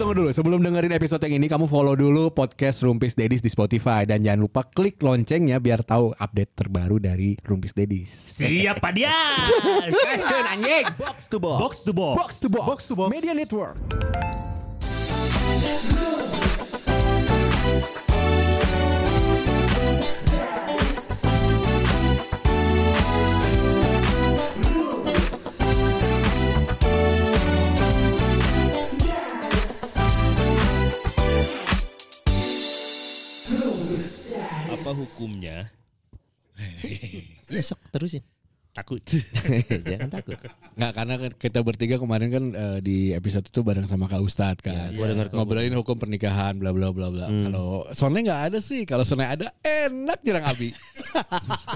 tunggu dulu. Sebelum dengerin episode yang ini, kamu follow dulu podcast Rumpis Dedis di Spotify dan jangan lupa klik loncengnya biar tahu update terbaru dari Rumpis Dedis. Siap Pak Dias. Gaskeun anjing. Box to box. Box to box. Box to box. Box to box. Media Network. Apa hukumnya? Iya sok terusin. Takut. Jangan takut. Nggak karena kan kita bertiga kemarin kan eh, di episode itu bareng sama Kak Ustadz kan. gua dengar kok. Ngobrolin hukum pernikahan bla bla bla bla. Kalau Sonnya nggak ada sih. Kalau Sonnya ada enak jarang Abi.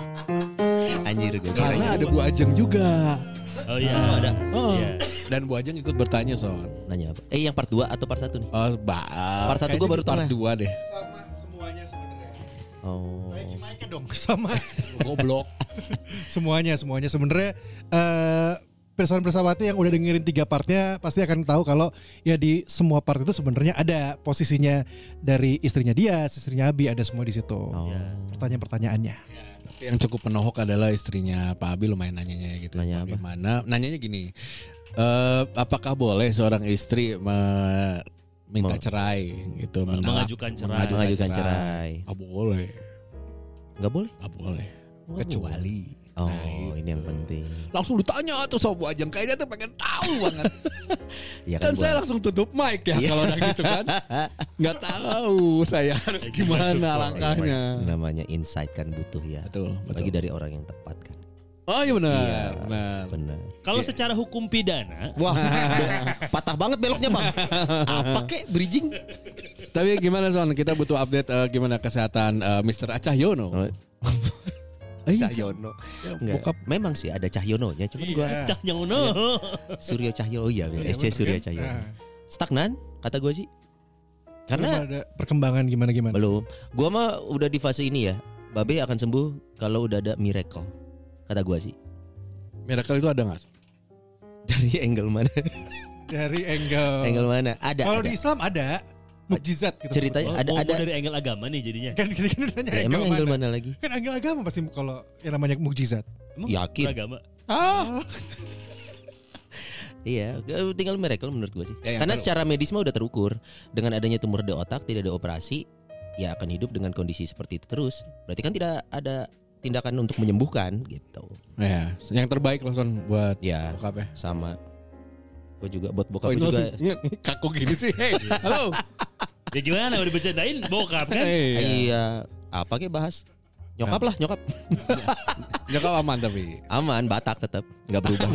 Anjir gue. Karena ada Bu Ajeng juga. Oh iya. ada. Oh. Iya. Dan Bu Ajeng ikut bertanya Son. Nanya apa? Eh yang part 2 atau part 1 nih? Oh, ba Part satu gua baru part tengah. dua deh. Oh. Mic-nya dong sama Goblok. semuanya semuanya sebenarnya eh Persawan Bersawati yang udah dengerin tiga partnya pasti akan tahu kalau ya di semua part itu sebenarnya ada posisinya dari istrinya dia, istrinya Abi ada semua di situ. Oh. Pertanyaan-pertanyaannya. Tapi yang cukup penohok adalah istrinya Pak Abi lumayan nanyanya gitu. Nanya apa? Bagaimana? Nanyanya gini. eh apakah boleh seorang istri me- minta cerai gitu menolak- mengajukan cerai. Mengajukan cerai. Nggak boleh. Nggak boleh? Nggak boleh. Kecuali Oh, Nah, ini yang penting. langsung ditanya tuh sama Bu Ajeng kayaknya tuh pengen tahu banget. Ya kan kan, saya langsung tutup mic ya Iya. kalau udah gitu kan. Nggak tahu saya harus gimana langkahnya. namanya insight kan butuh ya. Betul, betul. Lagi dari orang yang tepat kan. Oh iya benar, Iya. benar. Benar. Kalau secara hukum pidana, Wah, patah banget beloknya bang. Apa kek bridging? Tapi gimana Son? Kita butuh update eh, gimana kesehatan eh, Mr. Cahyono. Oh. Iya. Cahyono. Enggak, bokap. memang sih ada Cahyononya, cuman gua Iya. Cah Nyono. Suryo Cahyono oh iya, Iya, SC bener Suryo kan? Cahyono. Nah, Stagnan kata gue sih. belum Karena ada perkembangan gimana-gimana. belum. Gua mah udah di fase ini ya. Babe akan sembuh kalau udah ada miracle. Kata gua sih. Miracle itu ada nggak? Dari angle mana? Dari angle. angle mana? Ada. Kalau di Islam ada mukjizat gitu. Ceritanya Oh, ada oh, ada. dari angle agama nih jadinya. Kan kita kan nanya Ya, emang angle mana? mana lagi? Kan angle agama pasti kalau yang namanya mukjizat. Emang Yakin. Agama. Ah, Iya, tinggal miracle menurut gue sih. Ya, yang Karena kalau- secara medis mah udah terukur dengan adanya tumor di otak, tidak ada operasi, ya akan hidup dengan kondisi seperti itu terus. Berarti kan tidak ada tindakan untuk menyembuhkan gitu. ya, yang terbaik loh Son buat Ya, bokap ya. sama. Gue juga buat bokap ini gua juga. kaku gini sih? Hey, halo. Ya gimana udah bercandain bokap kan? Hey, Iya, apa kayak bahas? Nyokap lah, nyokap. Nyokap aman tapi. Aman, Batak tetap nggak berubah.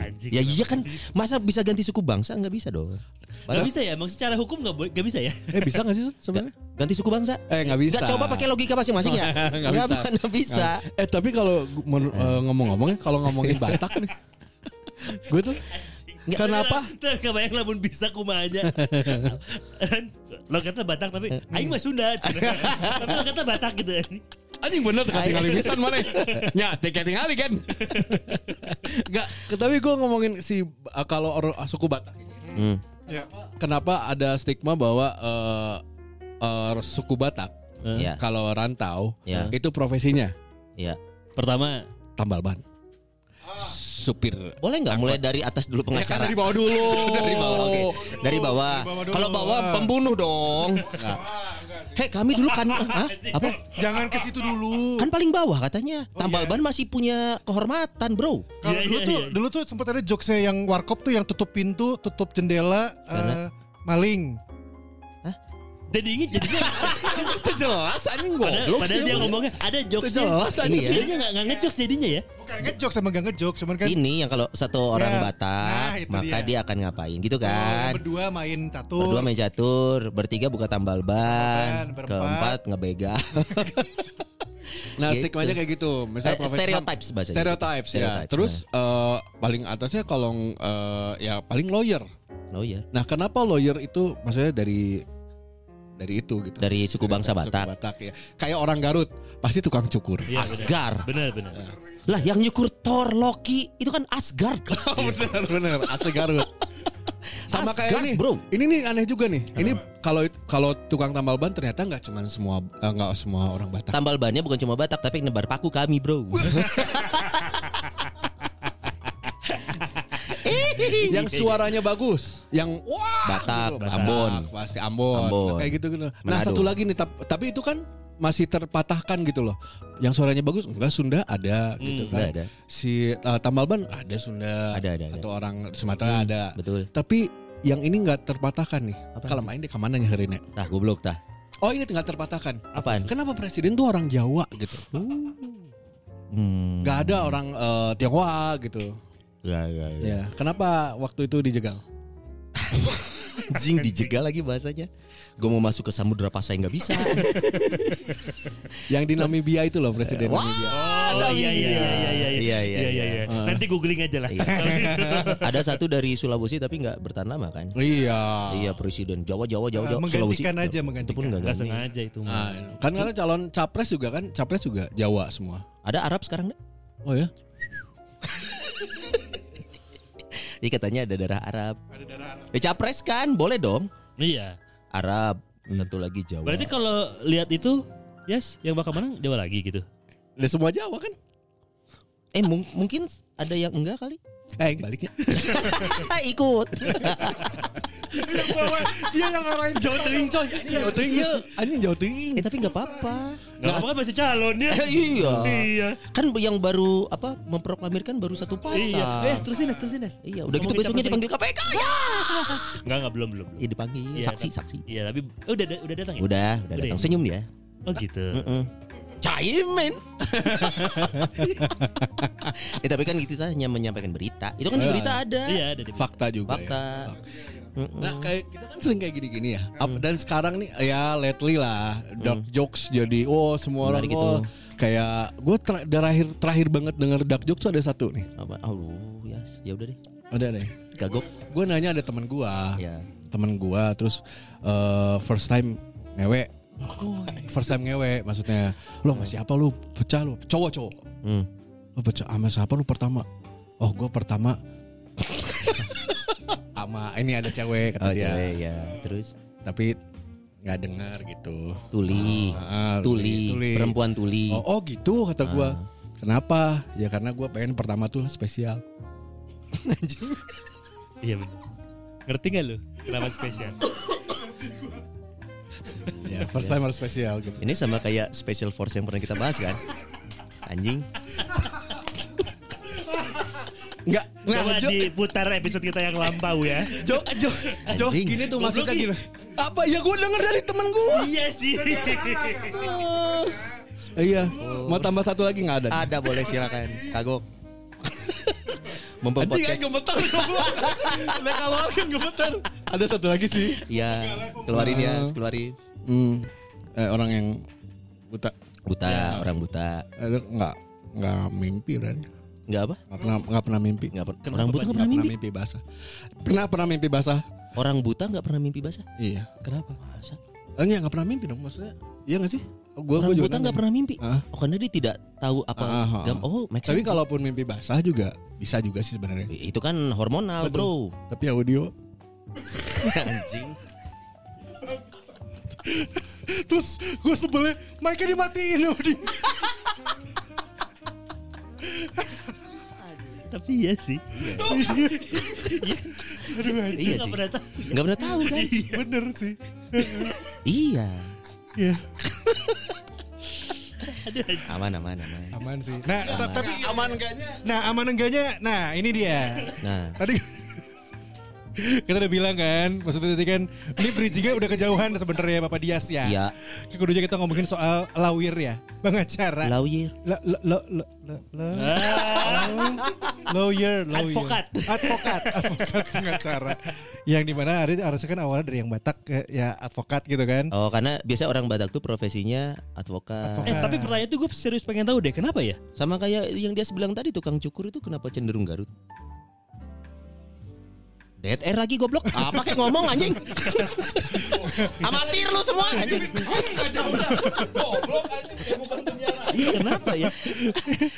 Anjing. ya iya kan, masa bisa ganti suku bangsa nggak bisa dong. Gak Padahal bisa ya, emang secara hukum gak, boleh- gak bisa ya? Eh bisa gak sih sebenarnya? ganti suku bangsa. Eh nggak bisa. Nggak coba pakai logika masing-masing ya? Nggak bisa. nggak bisa. Eh tapi kalau men- eh, ngomong-ngomongnya kalau ngomongin Batak nih, gue tuh kenapa? Tuh kebayang lamun bisa kuma aja. lo kata Batak tapi aing mah Sunda. tapi lo kata Batak gitu. Anjing bener tekan tinggal pisan mana? Ya, tiga tinggal kan. Enggak, tapi gue ngomongin si uh, kalau or- suku Batak ini. Hmm. Ya. Kenapa ada stigma bahwa uh, uh, suku Batak Ya, kalau rantau Ya. itu profesinya ya. Pertama, tambal ban. Supir. Boleh nggak mulai dari atas dulu Ya kan pengacara? dari bawah dulu. dari bawah, oke. Dari bawah. bawah dulu. Kalau bawah pembunuh dong. Hei, kami dulu kan Hah? apa? Jangan ke situ dulu. Kan paling bawah katanya. Oh, Tambal iya. ban masih punya kehormatan, Bro. Kalau Iya, dulu iya, tuh iya. dulu tuh sempat ada jokesnya yang warkop tuh yang tutup pintu, tutup jendela, Karena? eh, maling. Jadi ingin jadinya Itu jelas anjing padahal, goblok padahal sih. dia ngomongnya ada jokesnya. jelas, anjing. Iya. Jadinya nggak nggak ngejokes jadinya ya. Bukan ngejokes sama gak ngejokes, cuman kan Ini yang kalau satu orang Ya. Batak, Nah, maka dia. dia. akan ngapain gitu oh, kan? berdua main catur. Berdua main catur, bertiga buka tambal ban, keempat ngebegal. Nah, Gitu. stigmanya kayak gitu. Misalnya Eh, profesi- stereotypes bahasanya. Stereotypes ya. Stereotypes, Terus eh, paling atasnya kalau eh, ya paling lawyer. Oh iya. Nah, kenapa lawyer itu maksudnya dari dari itu gitu. Dari suku bangsa Suku Batak. Batak ya. Kayak orang Garut pasti tukang cukur. Iya, Asgar. Benar benar. Lah yang nyukur Thor, Loki itu kan Asgard. bener bener asli Garut. Sama kayak Asgard, ini, bro. Ini nih aneh juga nih. Ini kalau kalau tukang tambal ban ternyata nggak cuma semua eh, nggak semua orang Batak. Tambal bannya bukan cuma Batak tapi nebar paku kami, Bro. yang suaranya bagus, yang wah Batak, gitu. Ambon. pasti Ambon, Ambon. kayak gitu gitu. Nah Manado. satu lagi nih, tap- tapi itu kan masih terpatahkan gitu loh. Yang suaranya bagus, enggak Sunda ada gitu Hmm, kan. ada. Si uh, tambal ban ada Sunda, Ada, ada, ada. atau orang Sumatera ada. Betul. Tapi yang ini nggak terpatahkan nih. Kalau main deh ke mana nyarinya? Tah, goblok tah. Oh ini tinggal terpatahkan. Apaan? Kenapa presiden tuh orang Jawa gitu? Hmm. Gak ada orang eh, Tionghoa gitu. Ya, ya, ya. Ya, kenapa waktu itu dijegal? Anjing dijegal lagi bahasanya. Gue mau masuk ke samudra pasai nggak bisa. Yang di Namibia itu loh presiden Wah. Namibia. Oh iya iya iya iya iya Iya, iya, iya iya. iya. Nanti googling aja lah. Iya. Ada satu dari Sulawesi tapi nggak bertahan lama kan? Iya. Iya presiden Jawa Jawa Jawa Jawa Sulawesi. menggantikan aja, Itu pun menggantikan. nggak sengaja itu. mah. Nah, kan karena calon capres juga kan, capres juga Jawa semua. Ada Arab sekarang nggak? Oh ya? Iya katanya ada darah Arab. Ada darah Arab. Ya capres kan, boleh dong. Iya. Arab, satu lagi Jawa. Berarti kalau lihat itu, yes, yang bakal menang Jawa lagi gitu. Udah semua Jawa kan? Eh mung- mungkin ada yang enggak kali? Eh, baliknya. Ikut. Dia yang ngarahin Jawa Tengah coy. Anjing Jawa Tengah ya. Anjing Jawa Tengah. eh tapi nggak apa-apa. Gak apa-apa masih calon ya. iya. Iya. Kan yang baru apa memproklamirkan baru satu pasal. Iya. Eh, terusin terusin. Iya, udah gitu besoknya dipanggil KPK. Ya. Enggak, enggak belum belum. belum. Iya dipanggil Iya, saksi saksi. Iya, tapi udah udah datang ya? Udah, udah Udah datang ya? senyum dia. Oh gitu. Mm-mm. Caimin. eh tapi kan kita hanya menyampaikan berita. Itu kan di Iya. berita ada. Iya, ada di Fakta juga Fakta. ya. Mm-mm. Nah kayak kita kan sering kayak gini-gini ya. Up- Dan sekarang nih ya lately lah dark jokes jadi oh semua orang gitu. oh kayak gue terakhir terakhir banget denger dark jokes tuh ada satu nih. Apa? Oh, yes. Ya udah deh. Ada deh. Kagok. Gue nanya ada teman gue, Ya. teman gue terus eh, first time ngewe. Oh, first time ngewe maksudnya lo masih apa lu pecah lu cowok cowok Hmm. lo pecah sama siapa lu pertama oh gue pertama sama ini ada cewek kata Oh, dia cewek ya. Terus tapi nggak dengar gitu Tuli. Ah, Tuli, perempuan tuli. Oh, oh gitu kata gua. Ah. Kenapa? Ya karena gua pengen pertama tuh spesial. Iya benar. Ngerti gak lu? Kenapa spesial? Ya first time harus spesial gitu. Ini sama kayak special force yang pernah kita bahas kan? Anjing. Enggak, Coba enggak diputar episode kita yang lampau ya. jok jok jok gini tuh maksudnya nih. gini. Apa ya gua denger dari temen gua. iya sih. Eh, iya, mau tambah satu lagi nggak ada? Ada boleh silakan. Kagok. Anjing kan podcast. gemetar Udah keluar kan gemetar Ada satu lagi sih Iya, keluarin ya, keluarin. Hmm, eh, Orang yang buta Buta, orang buta. eh, Enggak Enggak mimpi berarti Enggak apa? Enggak pernah, enggak pernah mimpi Enggak. Kenapa, Orang buta enggak Enggak pernah mimpi. mimpi basah Pernah pernah mimpi basah Orang buta enggak pernah mimpi basah? Iya Kenapa? Masa? Eh, Enggak, enggak pernah mimpi dong maksudnya Iya gak sih? Gua, Orang gua buta enggak pernah mimpi. Ah. Oh, karena dia tidak tahu apa. Ah, ah, ah. gam- Oh, make Tapi sense. kalaupun mimpi basah juga bisa juga sih sebenarnya. itu kan hormonal, Betul. Bro. Tapi audio. Anjing. Terus gue sebelnya mic dimatiin sama dia. Tapi iya sih. Aduh anjing. Iya sih. pernah tahu. Enggak pernah tahu kan? Bener sih. iya. Iya. Aman, aman, aman. Aman sih. Nah, ta- tapi Aman enggaknya? nah aman enggaknya. Nah, ini dia. Nah, Tadi kita udah bilang kan, maksudnya tadi kan ini bridgingnya udah kejauhan sebenarnya Bapak Dias ya. iya, Keduanya kita ngomongin soal lawyer ya, pengacara. lawyer. La- la- la- la- la- la- lawyer, lawyer. Advokat. Advokat, advokat pengacara. Yang di mana hari harusnya kan awalnya dari yang Batak ke ya advokat gitu kan. Oh, karena biasa orang Batak tuh profesinya advokat. Advokat. Eh tapi pertanyaan itu gue serius pengen tahu deh kenapa ya? Sama kayak yang dia bilang tadi tukang cukur itu kenapa cenderung Garut? Dead air lagi goblok. Apa kayak ngomong anjing? Amatir lu semua anjing. Goblok anjing, bukan Iya kenapa ya?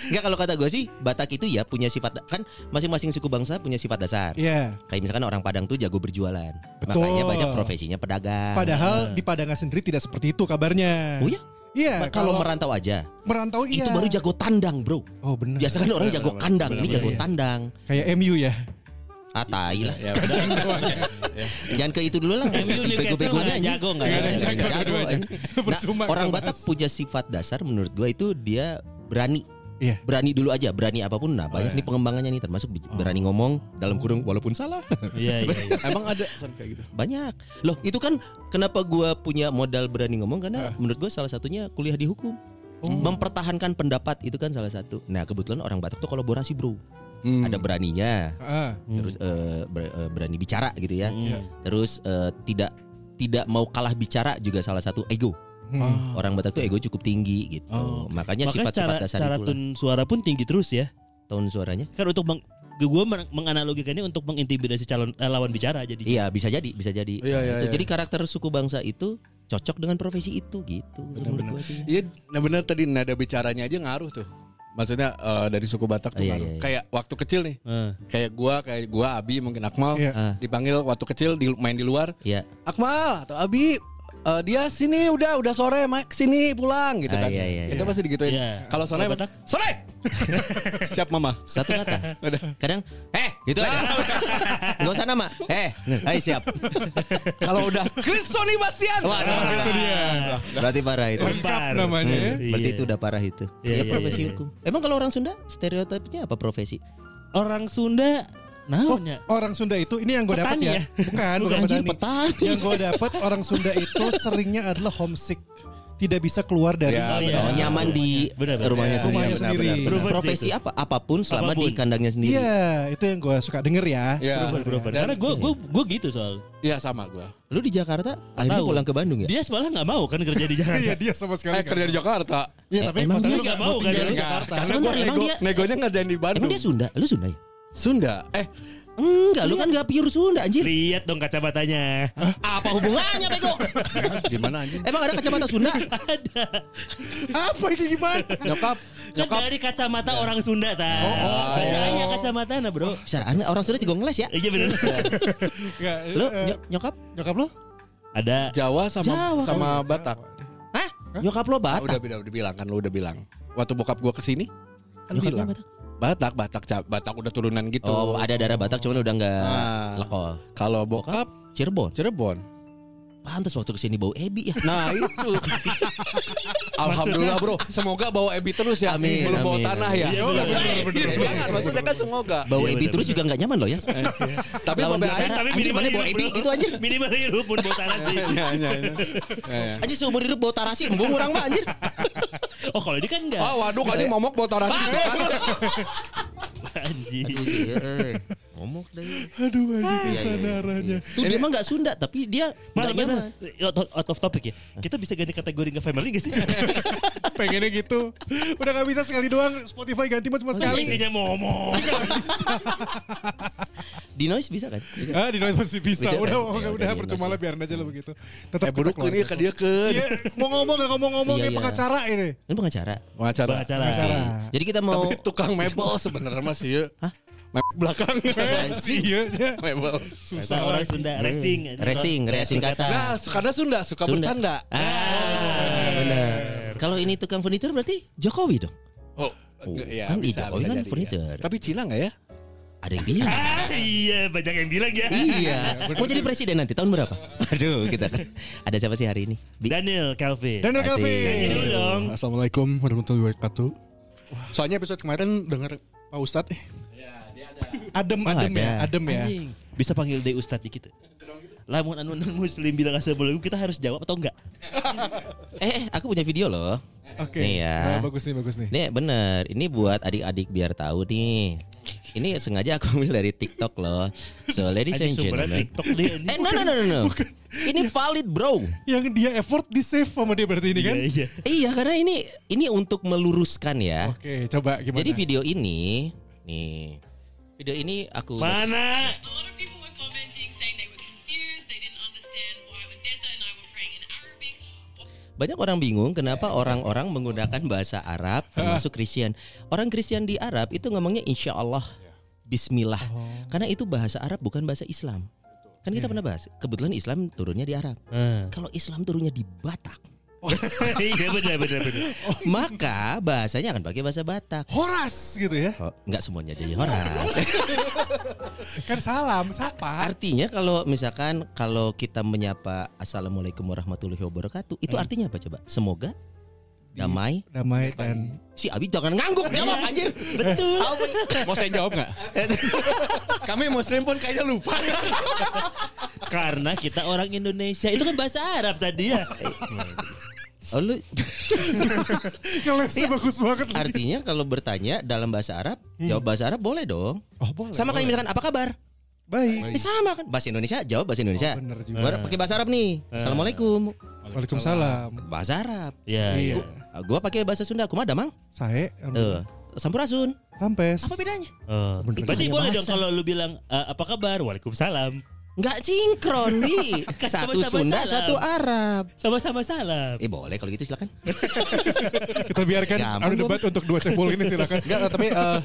Enggak kalau kata gue sih Batak itu ya punya sifat kan masing-masing suku bangsa punya sifat dasar. Iya. Kayak misalkan orang Padang tuh jago berjualan. Betul. Makanya banyak profesinya pedagang. Padahal di Padang sendiri tidak seperti itu kabarnya. Oh ya? Iya, kalau kalau merantau aja. merantau iya. Itu baru jago tandang, Bro. Oh benar. Biasa kan orang jago kandang, ini jago Iya. tandang. Kayak MU ya. Ah, tai lah. Ya, Jangan ke itu dulu lah. Bego-begonya jago nggak Nggak ya? ada yang Jago jago, dua-duanya. anjing. Nah, orang Batak punya sifat dasar menurut gue itu dia berani. Iya. Berani dulu aja, berani apa pun. Nah, banyak nih pengembangannya nih termasuk bi- berani ngomong dalam kurung walaupun salah. Iya iya. iya. Emang ada kayak gitu. Banyak. Loh, itu kan kenapa gua punya modal berani ngomong karena menurut gua salah satunya kuliah di hukum. Mempertahankan pendapat itu kan salah satu. Nah, kebetulan orang Batak tuh kolaborasi, Bro. Hmm. Ada beraninya, Ah, terus eh, ber- eh, berani bicara gitu ya. Hmm. Terus eh, tidak tidak mau kalah bicara juga salah satu ego. hmm. Orang Batak tuh ego cukup tinggi gitu. Oh. Makanya Makanya sifat-sifat dasar cara itu tun suara pun tinggi terus ya. tahun suaranya. Kan untuk meng, gue men- menganalogikannya untuk mengintimidasi calon eh, lawan bicara jadi. Iya, bisa jadi, bisa jadi. Iya, iya, itu. iya. Jadi karakter suku bangsa itu cocok dengan profesi itu gitu. Benar-benar. Iya, nah benar tadi nada bicaranya aja ngaruh tuh. Maksudnya eh, dari suku Batak tuh Iya, iya, iya. Kayak waktu kecil nih, Eh. kayak gua, kayak gua Abi mungkin Akmal Iya. Ah. dipanggil waktu kecil di, main di luar, Iya. Akmal atau Abi eh, dia sini udah udah sore Mak sini pulang gitu Ah, kan. iya, iya, iya. pasti digituin. Iya. Kalau sore Kalau Batak? sore. Siap mama. Satu kata. Kadang eh gitu aja. Enggak usah nama. Eh, hai siap. Kalau udah Kristoni Bastian. Waduh, itu dia. Berarti parah itu. Lengkap namanya ya. Iya. Berarti itu udah parah itu. Iya, ya iya, profesi iya, iya. hukum. Emang kalau orang Sunda stereotipnya apa profesi? Orang Sunda Oh, naonnya? orang Sunda itu ini yang gue dapat ya. ya? Bukan, bukan petani. petani. Yang gue dapat orang Sunda itu seringnya adalah homesick. Tidak bisa keluar dari Ya, Oh, iya. Oh, nyaman di Benar, benar. rumahnya Iya, sendiri. rumahnya benar, sendiri. benar, benar. Profesi apa? Apa pun selama Apa pun. di kandangnya sendiri. Iya, itu yang gue suka denger ya. Iya. Karena gue gue gue gitu soal. Iya sama gua. Lu di Jakarta akhirnya Tahu. pulang ke Bandung ya? Dia malah nggak mau kan kerja di Jakarta. Iya, dia sama sekali. Eh kerja di Jakarta. Iya, Eh, tapi emang dia nggak mau kan di Jakarta. Karena emang nego, dia- negonya ngerjain di Bandung. Emang dia Sunda? Lu Sunda ya? Sunda. Eh Enggak, lu kan gak pure Sunda anjir. Lihat dong kacamatanya. Apa hubungannya bego? gimana anjing? Emang ada kacamata Sunda? Ada. Apa ini gimana? Nyokap, Kan nyokap dari kacamata orang Sunda ta. Oh, oh, Banyak oh. kacamata nah bro. Bisa, aneh, orang Sunda juga ngeles ya. Iya benar. Enggak, Lu eh, ny- nyokap? nyokap lu? Ada. Jawa sama Jawa, sama Batak. Hah? Nyokap lo Batak? udah udah udah bilang kan lu udah bilang. Waktu bokap gua ke sini kan Nyokapnya bilang. Batak? Batak, Batak, Batak udah turunan gitu. Oh, ada darah Batak cuman udah nggak Ah. lekol. Kalau bokap Cirebon. Cirebon. Pantas waktu ke sini bau ebi ya. Nah itu. Alhamdulillah bro. Semoga bawa ebi terus ya. Amin, Belum bawa amin, tanah amin. ya. Iya, bener, bener, bener, eh, Jangan maksudnya kan semoga. Bau Iya, ebi bener, terus juga nggak nyaman loh ya. Tapi Lawan bicara. Anjir, mana bau hidup, ebi gitu, anjir. Minimal hidup pun bau tanah sih. Ya, ya, ya. Ya, ya. Anjir seumur hidup bau tarasi embung orang mah anjir. Oh kalau ini kan enggak. Oh waduh kan ini momok bawa torasi bisa Ngomong deh. Aduh, anjing Iya, iya, iya. arahnya. Tuh dia mah nggak Sunda tapi dia nggak nyaman. Out, out of topic ya. Kita bisa ganti kategori nggak family gak sih? Pengennya gitu. Udah gak bisa sekali doang Spotify ganti mah cuma sekali. Isinya mau ngomong. Di noise bisa kan? Ah, di noise masih bisa. Bisa, Udah, kan? udah, Ya, udah, percuma lah biarin aja lah begitu. Tetap Eh buruk ini ke dia ke. Iya, mau ngomong gak ngomong-ngomong kayak iya. pengacara ini. Ini pengacara. Pengacara. Pengacara. Jadi kita mau Tapi tukang mebel sebenarnya masih ya. Hah? Mebel belakang. Iya, iya. mebel. Susah orang lagi. Sunda racing. racing, racing kata. Nah, kadang Sunda suka Sunda. bercanda. Ah, benar. Kalau ini tukang furniture berarti Jokowi dong. Oh, Oh, iya, kan bisa, Jokowi bisa kan jadi, furniture. ya. Tapi Cina nggak ya? Ada yang bilang. Ah, iya banyak yang bilang ya. iya. Mau jadi presiden nanti tahun berapa? Aduh, kita kan. Ada siapa sih hari ini? Bi- Daniel Calvin. Daniel Calvin. dong. Assalamualaikum warahmatullahi wabarakatuh. Soalnya episode kemarin dengar Pak Ustadz eh. Adem, Oh, adem ya, adem ya. Anjing. Bisa panggil deh Ustadz gitu. Lamun anu non muslim bilang assalamualaikum kita harus jawab atau enggak? Eh, eh, aku punya video loh. Oke. Nih ya. Nah, bagus nih, bagus nih. Nih bener, ini buat adik-adik biar tahu nih. Ini sengaja aku ambil dari TikTok loh. So ladies and gentlemen. TikTok anjing. Eh no no no no no. Ini valid bro. Yang dia effort di save sama dia berarti ini kan? Iya, iya. Iya karena ini ini untuk meluruskan ya. Oke, coba gimana? Jadi video ini nih. Video ini aku Mana? A lot of people were commenting saying they were confused, they didn't understand why Vendetta and I were praying in Arabic. Banyak orang bingung kenapa orang-orang menggunakan bahasa Arab termasuk Kristen. Orang Kristen di Arab itu ngomongnya insya Allah, Bismillah, karena itu bahasa Arab bukan bahasa Islam. Kan kita pernah bahas. Kebetulan Islam turunnya di Arab. Ah. Kalau Islam turunnya di Batak, Iya benar benar benar. maka bahasanya akan pakai bahasa Batak. Horas gitu ya. Oh, nggak semuanya jadi horas. Kan salam, sapa. artinya kalau misalkan kalau kita menyapa Assalamualaikum warahmatullahi wabarakatuh, itu artinya apa coba? Semoga damai. Damai dan Si Abi jangan ngangguk jawab anjir. Betul. Mau saya jawab nggak? Kami muslim pun kayaknya lupa. Karena kita orang Indonesia itu kan bahasa Arab tadi ya. Oh, lu- ngelesnya bagus banget. artinya kalau bertanya dalam bahasa Arab, jawab bahasa Arab boleh dong. Oh boleh. Sama kayak misalkan apa kabar? Baik. Eh, sama kan bahasa Indonesia jawab bahasa Indonesia. Oh, bener juga. Gua pakai bahasa Arab nih. Assalamualaikum. Waalaikumsalam. Bahasa Arab. Ya. Iya. Ah, Gua pakai bahasa Sunda. Kumaha mang? Saya Eh, sampurasun. rampes. Apa bedanya? Bener. Berarti boleh dong kalau lu bilang "Eh, apa kabar? Waalaikumsalam. Nggak sinkron nih. Kan Satu sama-sama Sunda, salam. satu Arab. Sama-sama salam. Eh boleh kalau gitu silakan. Kita biarkan Gampang, ada debat untuk dua cebol ini silakan. Enggak, tapi eh,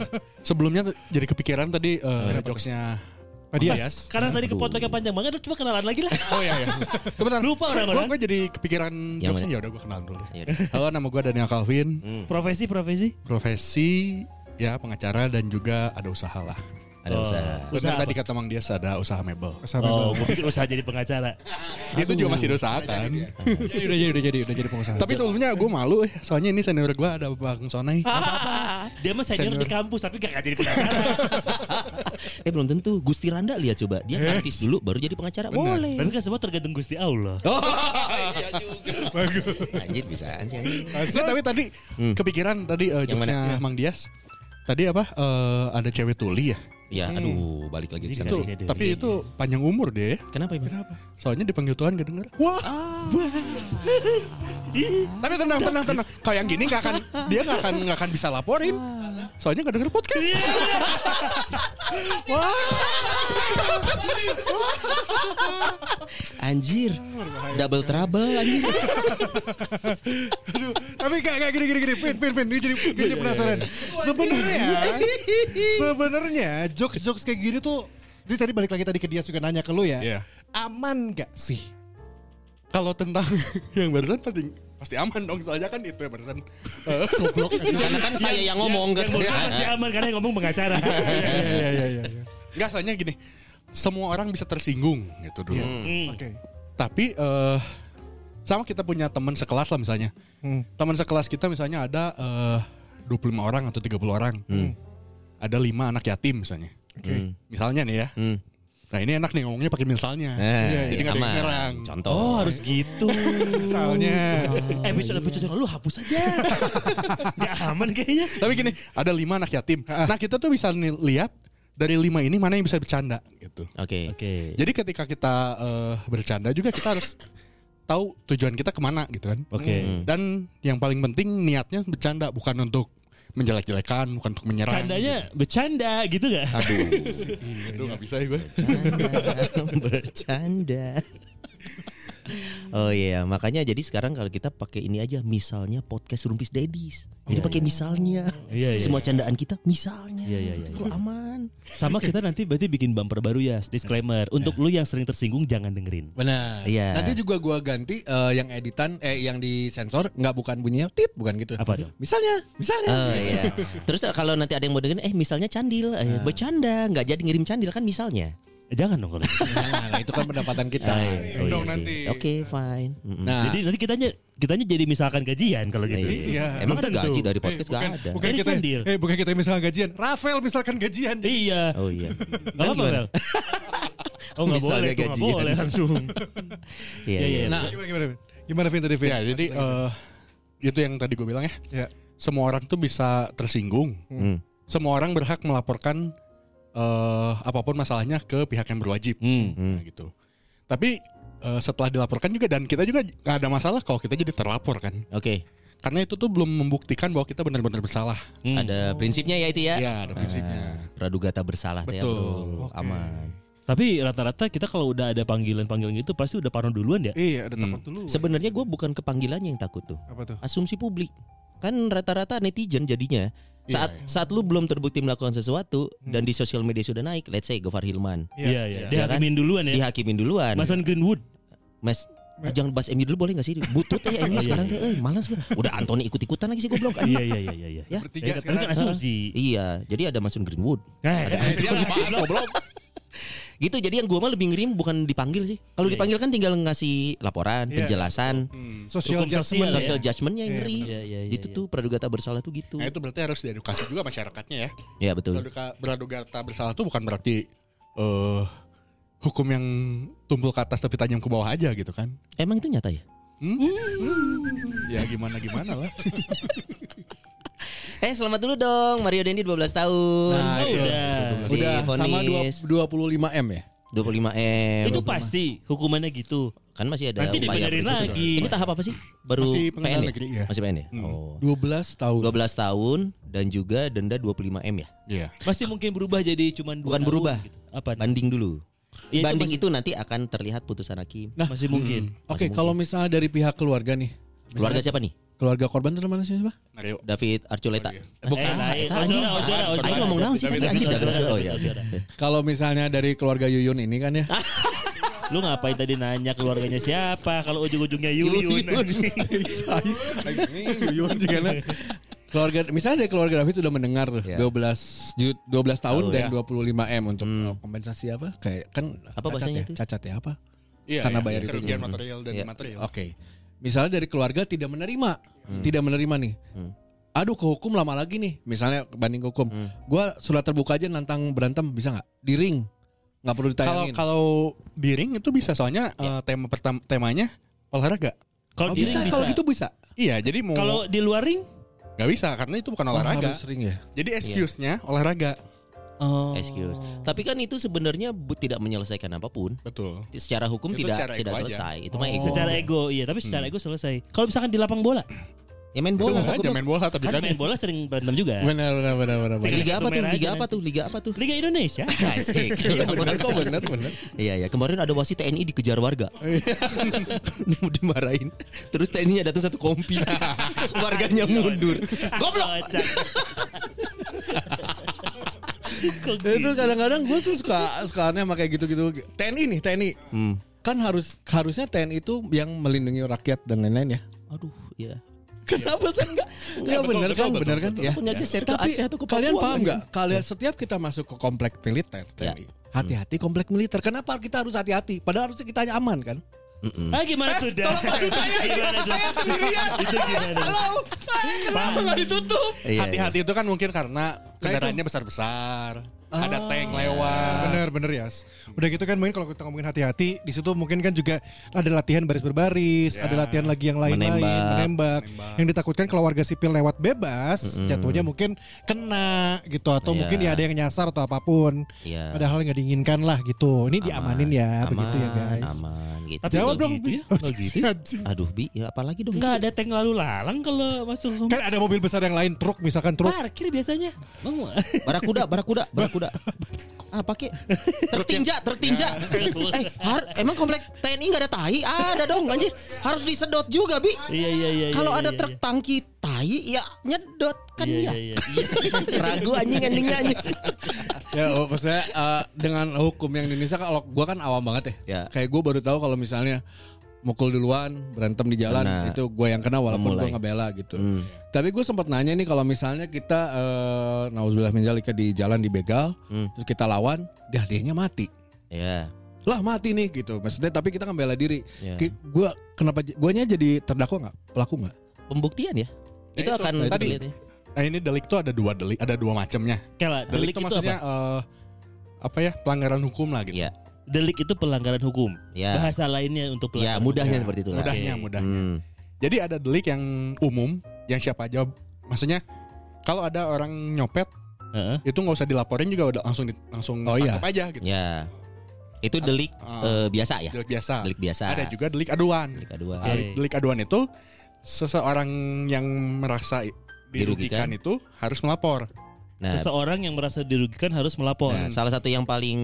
sebelumnya jadi kepikiran tadi eh, jokesnya Pak Dias. Karena tadi kepotongnya panjang banget, lu coba kenalan lagi lah. Oh iya iya. Kebetulan Lupa orang-orang. Gue jadi kepikiran ya udah gue kenalan dulu. Ya udah. Halo nama gue Daniel Calvin. Profesi profesi. Profesi ya pengacara dan juga ada usaha lah. Ada Oh. usaha. Usaha Benar tadi kata Mang Dias ada usaha mebel. Sama Oh, gue pikir usaha jadi pengacara. Itu juga masih usaha kan. Jadi udah jadi udah jadi udah jadi pengusaha. Tapi sebelumnya gue malu eh, soalnya ini senior gue ada Bang Sonai. Dia mah senior di kampus tapi gak jadi pengacara. Eh belum tentu. Gusti Randa lihat coba. Dia artis dulu baru jadi pengacara. Boleh. Tapi kan semua tergantung Gusti Allah. Oh, iya juga. Anjir bisa anjir. Tapi tadi kepikiran tadi eh, Yang jokesnya mana? Mang Dias. Tadi apa? eh, ada cewek tuli ya. Ya, aduh, balik lagi ke Jadi sana. Itu, Iya, iya, tapi iya. itu panjang umur deh. Kenapa ini? Soalnya dipanggil Tuhan gak denger. Wah, Tapi tenang, tenang, tenang. Kalau yang gini gak akan, dia gak akan, gak akan bisa laporin. Soalnya gak denger podcast. Anjir. Double trouble anjir. aduh. Tapi gak gak gini gini gini. Pin pin pin. Ini jadi ini jadi penasaran. Sebenarnya sebenarnya jokes jokes kayak gini tuh. Ini tadi balik lagi tadi ke dia juga nanya ke lu ya. Iya. Aman gak sih? Kalau tentang yang barusan pasti pasti aman dong. Soalnya kan itu ya barusan. Eh, Goblok. Karena kan saya yang ngomong Yang gitu. barusan pasti aman karena yang ngomong pengacara. Iya iya iya. iya. Enggak, soalnya gini. Semua orang bisa tersinggung gitu dulu. Hmm. Oke. Tapi eh sama kita punya teman sekelas lah misalnya. Hmm. Teman sekelas kita misalnya ada eh 25 orang atau 30 orang. Ada lima anak yatim misalnya. Hmm. Misalnya nih ya. Hmm. Nah ini enak nih ngomongnya pakai misalnya. Eh, Jadi nggak ada yang nyerang. Contoh. Oh harus gitu. Misalnya. Episode episode yang lalu hapus aja. Gak aman kayaknya. Tapi gini, ada lima anak yatim. Nah kita tuh bisa nih lihat dari lima ini mana yang bisa bercanda gitu. Oke. Oke. Jadi ketika kita eh, bercanda juga kita harus tahu tujuan kita ke mana gitu kan. Oke. Hmm. Dan yang paling penting niatnya bercanda bukan untuk menjelek-jelekan, bukan untuk menyerang. Candanya bercanda gitu gak? Aduh. Aduh gak bisa ya gue. Bercanda. Bercanda. Oh iya, makanya jadi sekarang kalau kita pakai ini aja, misalnya podcast Rumpis Dedis. Jadi pakai misalnya. Iya, iya. Semua candaan kita misalnya. Iya, iya, iya, Itu bro, aman. Sama kita nanti berarti bikin bumper baru ya, disclaimer. Untuk lu yang sering tersinggung jangan dengerin. Benar. Iya. Nanti juga gua ganti eh, yang editan eh yang disensor nggak bukan bunyinya tit bukan gitu. Apa dong? Misalnya, misalnya. Oh iya. Terus kalau nanti ada yang mau dengerin, eh misalnya candil, eh, bercanda, nggak jadi ngirim candil kan misalnya. Eh, jangan dong kalau gitu. Nah, nah, itu kan pendapatan kita. Eh, oh dong iya sih. nanti. Oke, fine. Mm-mm. Nah, Jadi nanti kitanya kitanya jadi misalkan gajian kalau gitu. Iya. Emang ada gaji dari podcast bukan, gak ada. bukan Ini kita, eh bukan kita misalkan gajian. Rafael misalkan gajian. Iya. Oh iya. Gak apa-apa, gimana? Mel. Oh nggak boleh, nggak gajian. boleh langsung. Iya, Iya, iya. iya. nah, Gimana gimana? Gimana Vin tadi Vin? Ya jadi eh, itu yang tadi gue bilang ya. Ya. Semua orang tuh bisa tersinggung. Hmm. Semua orang berhak melaporkan eh, apa pun masalahnya ke pihak yang berwajib. Hmm. Nah, gitu. Tapi eh, setelah dilaporkan juga dan kita juga nggak ada masalah kalau kita jadi terlapor kan. Oke. Karena itu tuh belum membuktikan bahwa kita benar-benar bersalah. Hmm. Ada prinsipnya ya itu ya. Iya, ada prinsipnya. Ah, praduga tak bersalah tuh ya, Betul. bro. Oke. Aman. Tapi rata-rata kita kalau udah ada panggilan-panggilan gitu pasti udah parno duluan ya. Iya, ada Hmm. takut dulu. Sebenarnya gue bukan ke panggilannya yang takut tuh. Apa tuh? Asumsi publik. Kan rata-rata netizen jadinya. Saat Iya, saat lu belum terbukti melakukan sesuatu dan di sosial media sudah naik, let's say Gofar Hilman, Iya, iya. Iya Dihakimin duluan ya. dihakimin duluan. Mason Greenwood. Mas ah, jangan bahas MU dulu boleh gak sih? Butut ya MU Iya, sekarang iya. teh, eh malas gua. Udah Anthony ikut-ikutan lagi sih goblok Iya, iya, iya, iya, iya. Ya. Bertiga Ya, kan sekarang. asumsi. Iya, jadi ada Mason Greenwood. Nah, goblok. gitu jadi yang gua mah lebih ngirim bukan dipanggil sih. Kalau Iya, dipanggil kan tinggal ngasih laporan, Iya. penjelasan, Hmm. Social Hukum judgment. sosial ya. social judgmentnya yang Iya, ngeri. Iya, iya, iya, Itu iya. tuh praduga tak bersalah tuh gitu. Nah itu berarti harus diedukasi juga masyarakatnya ya. Ya betul. Praduga, praduga tak bersalah itu bukan berarti eh hukum yang tumpul ke atas tapi tajam ke bawah aja gitu kan. Emang itu nyata ya? Hmm? Hmm. Ya gimana gimana lah. Eh selamat dulu dong Mario Dendi 12 tahun. Nah, Oh, itu. udah. Udah sama dua- Divonis 25 M ya? 25 M. Itu pasti hukumannya gitu. kan masih ada Nanti dibenerin lagi. Ini tahap apa sih? Baru Masih PN ya? negeri ya. Masih PN ya? Hmm. Oh. 12 tahun. 12 tahun dan juga denda 25 M ya. Iya. Pasti mungkin berubah jadi cuman dua Bukan tahun berubah. gitu. Apa? nih? Banding dulu. Iya, itu Banding masih- itu nanti akan terlihat putusan hakim. Nah, masih mungkin. Oke, kalau misalnya dari pihak keluarga nih. Keluarga siapa nih? Keluarga korban itu namanya siapa? Mario. David Archuleta. Bukan. Eh, Eta anjing. Aing ngomong naon sih tadi anjing dah. Oh ya. Ozora. Kalau misalnya dari keluarga Yuyun ini kan ya. Lu ngapain tadi nanya keluarganya siapa? Kalau ujung-ujungnya Yuyun. Yuyun juga nah. Keluarga misalnya dari keluarga David sudah mendengar tuh Ya. 12 ju- 12 tahun Tahun, dan ya. 25 M untuk Hmm. uh, kompensasi apa? Kayak kan Apa cacat bahasanya ya? itu? Cacat ya apa? Iya, Karena iya, bayar itu kerugian material dan Iya. material. Oke. Misalnya dari keluarga tidak menerima, tidak menerima nih. Hmm. Aduh ke hukum lama lagi nih. Misalnya banding ke hukum. Gua sudah terbuka aja nantang berantem bisa nggak? Di ring. Nggak perlu Kalau ditayangin. kalau di ring itu bisa soalnya eh, tema pertama temanya olahraga. Kalau Oh, di bisa, kalau gitu bisa. Iya, jadi mau Kalau di luar ring? nggak bisa karena itu bukan Oh, olahraga. ring ya. Jadi excuse-nya olahraga. Oh. Excuse. Tapi kan itu sebenarnya bu- tidak menyelesaikan apa pun. Betul. Secara hukum Itu tidak secara tidak ego aja. selesai. Itu mah Oh. ego. Secara ego, iya. Tapi secara ego selesai. Kalau misalkan di lapang bola, Ya main bola. nggak aja goblok. main bola tapi kan kan main bola sering berantem juga. Benar benar benar benar. benar. Liga apa tuh? Liga apa tuh? Liga apa tuh? Liga Indonesia. Asik. Iya benar kok benar benar. Iya ya kemarin ada wasit TNI dikejar warga, dimarahin. Terus TNI-nya datang satu kompi, warganya mundur. Goblok. Itu gitu? kadang-kadang gue tuh suka suka aneh sama kayak gitu-gitu. TNI nih TNI. Hmm. Kan harus harusnya TNI itu yang melindungi rakyat dan lain-lain ya. Aduh, ya. Kenapa sih enggak? Enggak bener betul, kan, bener kan? Ya. Punya geser ke Tapi Aceh atau ke kalian paham anjing. nggak? Kalian setiap kita masuk ke komplek militer TNI, hati-hati komplek militer. Kenapa kita harus hati-hati? Padahal harusnya kita hanya aman kan? Mm-mm. Ah gimana tuh dah? Tolong bantu saya, Gimana tuh? saya sendirian. Itu gimana? Halo, eh, kenapa nggak ditutup? Iya, hati-hati itu kan mungkin karena kendaraannya besar-besar. Ada tank lewat. Bener bener ya. Udah gitu kan mungkin kalau kita ngomongin hati-hati di situ mungkin kan juga ada latihan baris berbaris, Ya. ada latihan lagi yang lain-lain, Menembak. menembak. Menembak. Yang ditakutkan kalau warga sipil lewat bebas, jatuhnya mungkin kena gitu atau Iya. mungkin ya ada yang nyasar atau apa pun. Iya. Padahal nggak diinginkan lah gitu. Ini Aman, diamanin ya, begitu ya aman, guys. Aman gitu. Tapi Jawab dong, gitu ya? Gitu? Anjing. Aduh, Bi, ya apalagi dong? Enggak ada tank lalu lalang kalau masuk Kan ada mobil besar yang lain, truk misalkan truk. parkir biasanya. Bang, Barakuda, barakuda, barakuda. Ah, pakai tertinja, tertinja. eh, har, emang komplek TNI nggak ada tai? Ada dong, anjir. Harus disedot juga, Bi. Iya iya iya. Kalau iya, ada iya, truk tangki tai, ya nyedot kan Iya ya. iya iya. Ragu anjing endingnya anjing. Ya, oh, maksudnya eh, dengan hukum yang di Indonesia kalau gua kan awam banget ya. Ya. Kayak gua baru tahu kalau misalnya mukul duluan, berantem di jalan Kena. itu gue yang kena walaupun gue ngebela gitu. Hmm. Tapi gue sempat nanya nih kalau misalnya kita eh nauzubillah min zalika di jalan dibegal, Hmm. terus kita lawan, dia dianya mati. Ya. Lah mati nih gitu. Maksudnya tapi kita ngebela diri. Ki- Gua kenapa guanya jadi terdakwa nggak? Pelaku nggak? Pembuktian ya. Ya itu itu, akan tadi. dilihat ya. Nah ini delik tuh ada dua delik, ada dua macamnya. Kalau Delik, delik itu itu maksudnya apa? eh, apa ya pelanggaran hukum lah gitu. Iya. Delik itu pelanggaran hukum. Ya. Bahasa lainnya untuk Ya, pelanggaran mudahnya hukum. seperti itulah. Mudahnya, Oke. mudahnya. Hmm. Jadi ada delik yang umum yang siapa aja maksudnya kalau ada orang nyopet Heeh. itu nggak usah dilaporin juga udah langsung di- langsung Oh, iya. aja gitu. Ya. Itu delik Ah. eh, biasa ya. Delik biasa. Delik biasa. Ada juga delik aduan. Delik kedua. Oke. Delik, aduan itu seseorang yang merasa Dirugikan. dirugikan itu harus melapor. Nah, Seseorang yang merasa dirugikan harus melapor. Nah, salah satu yang paling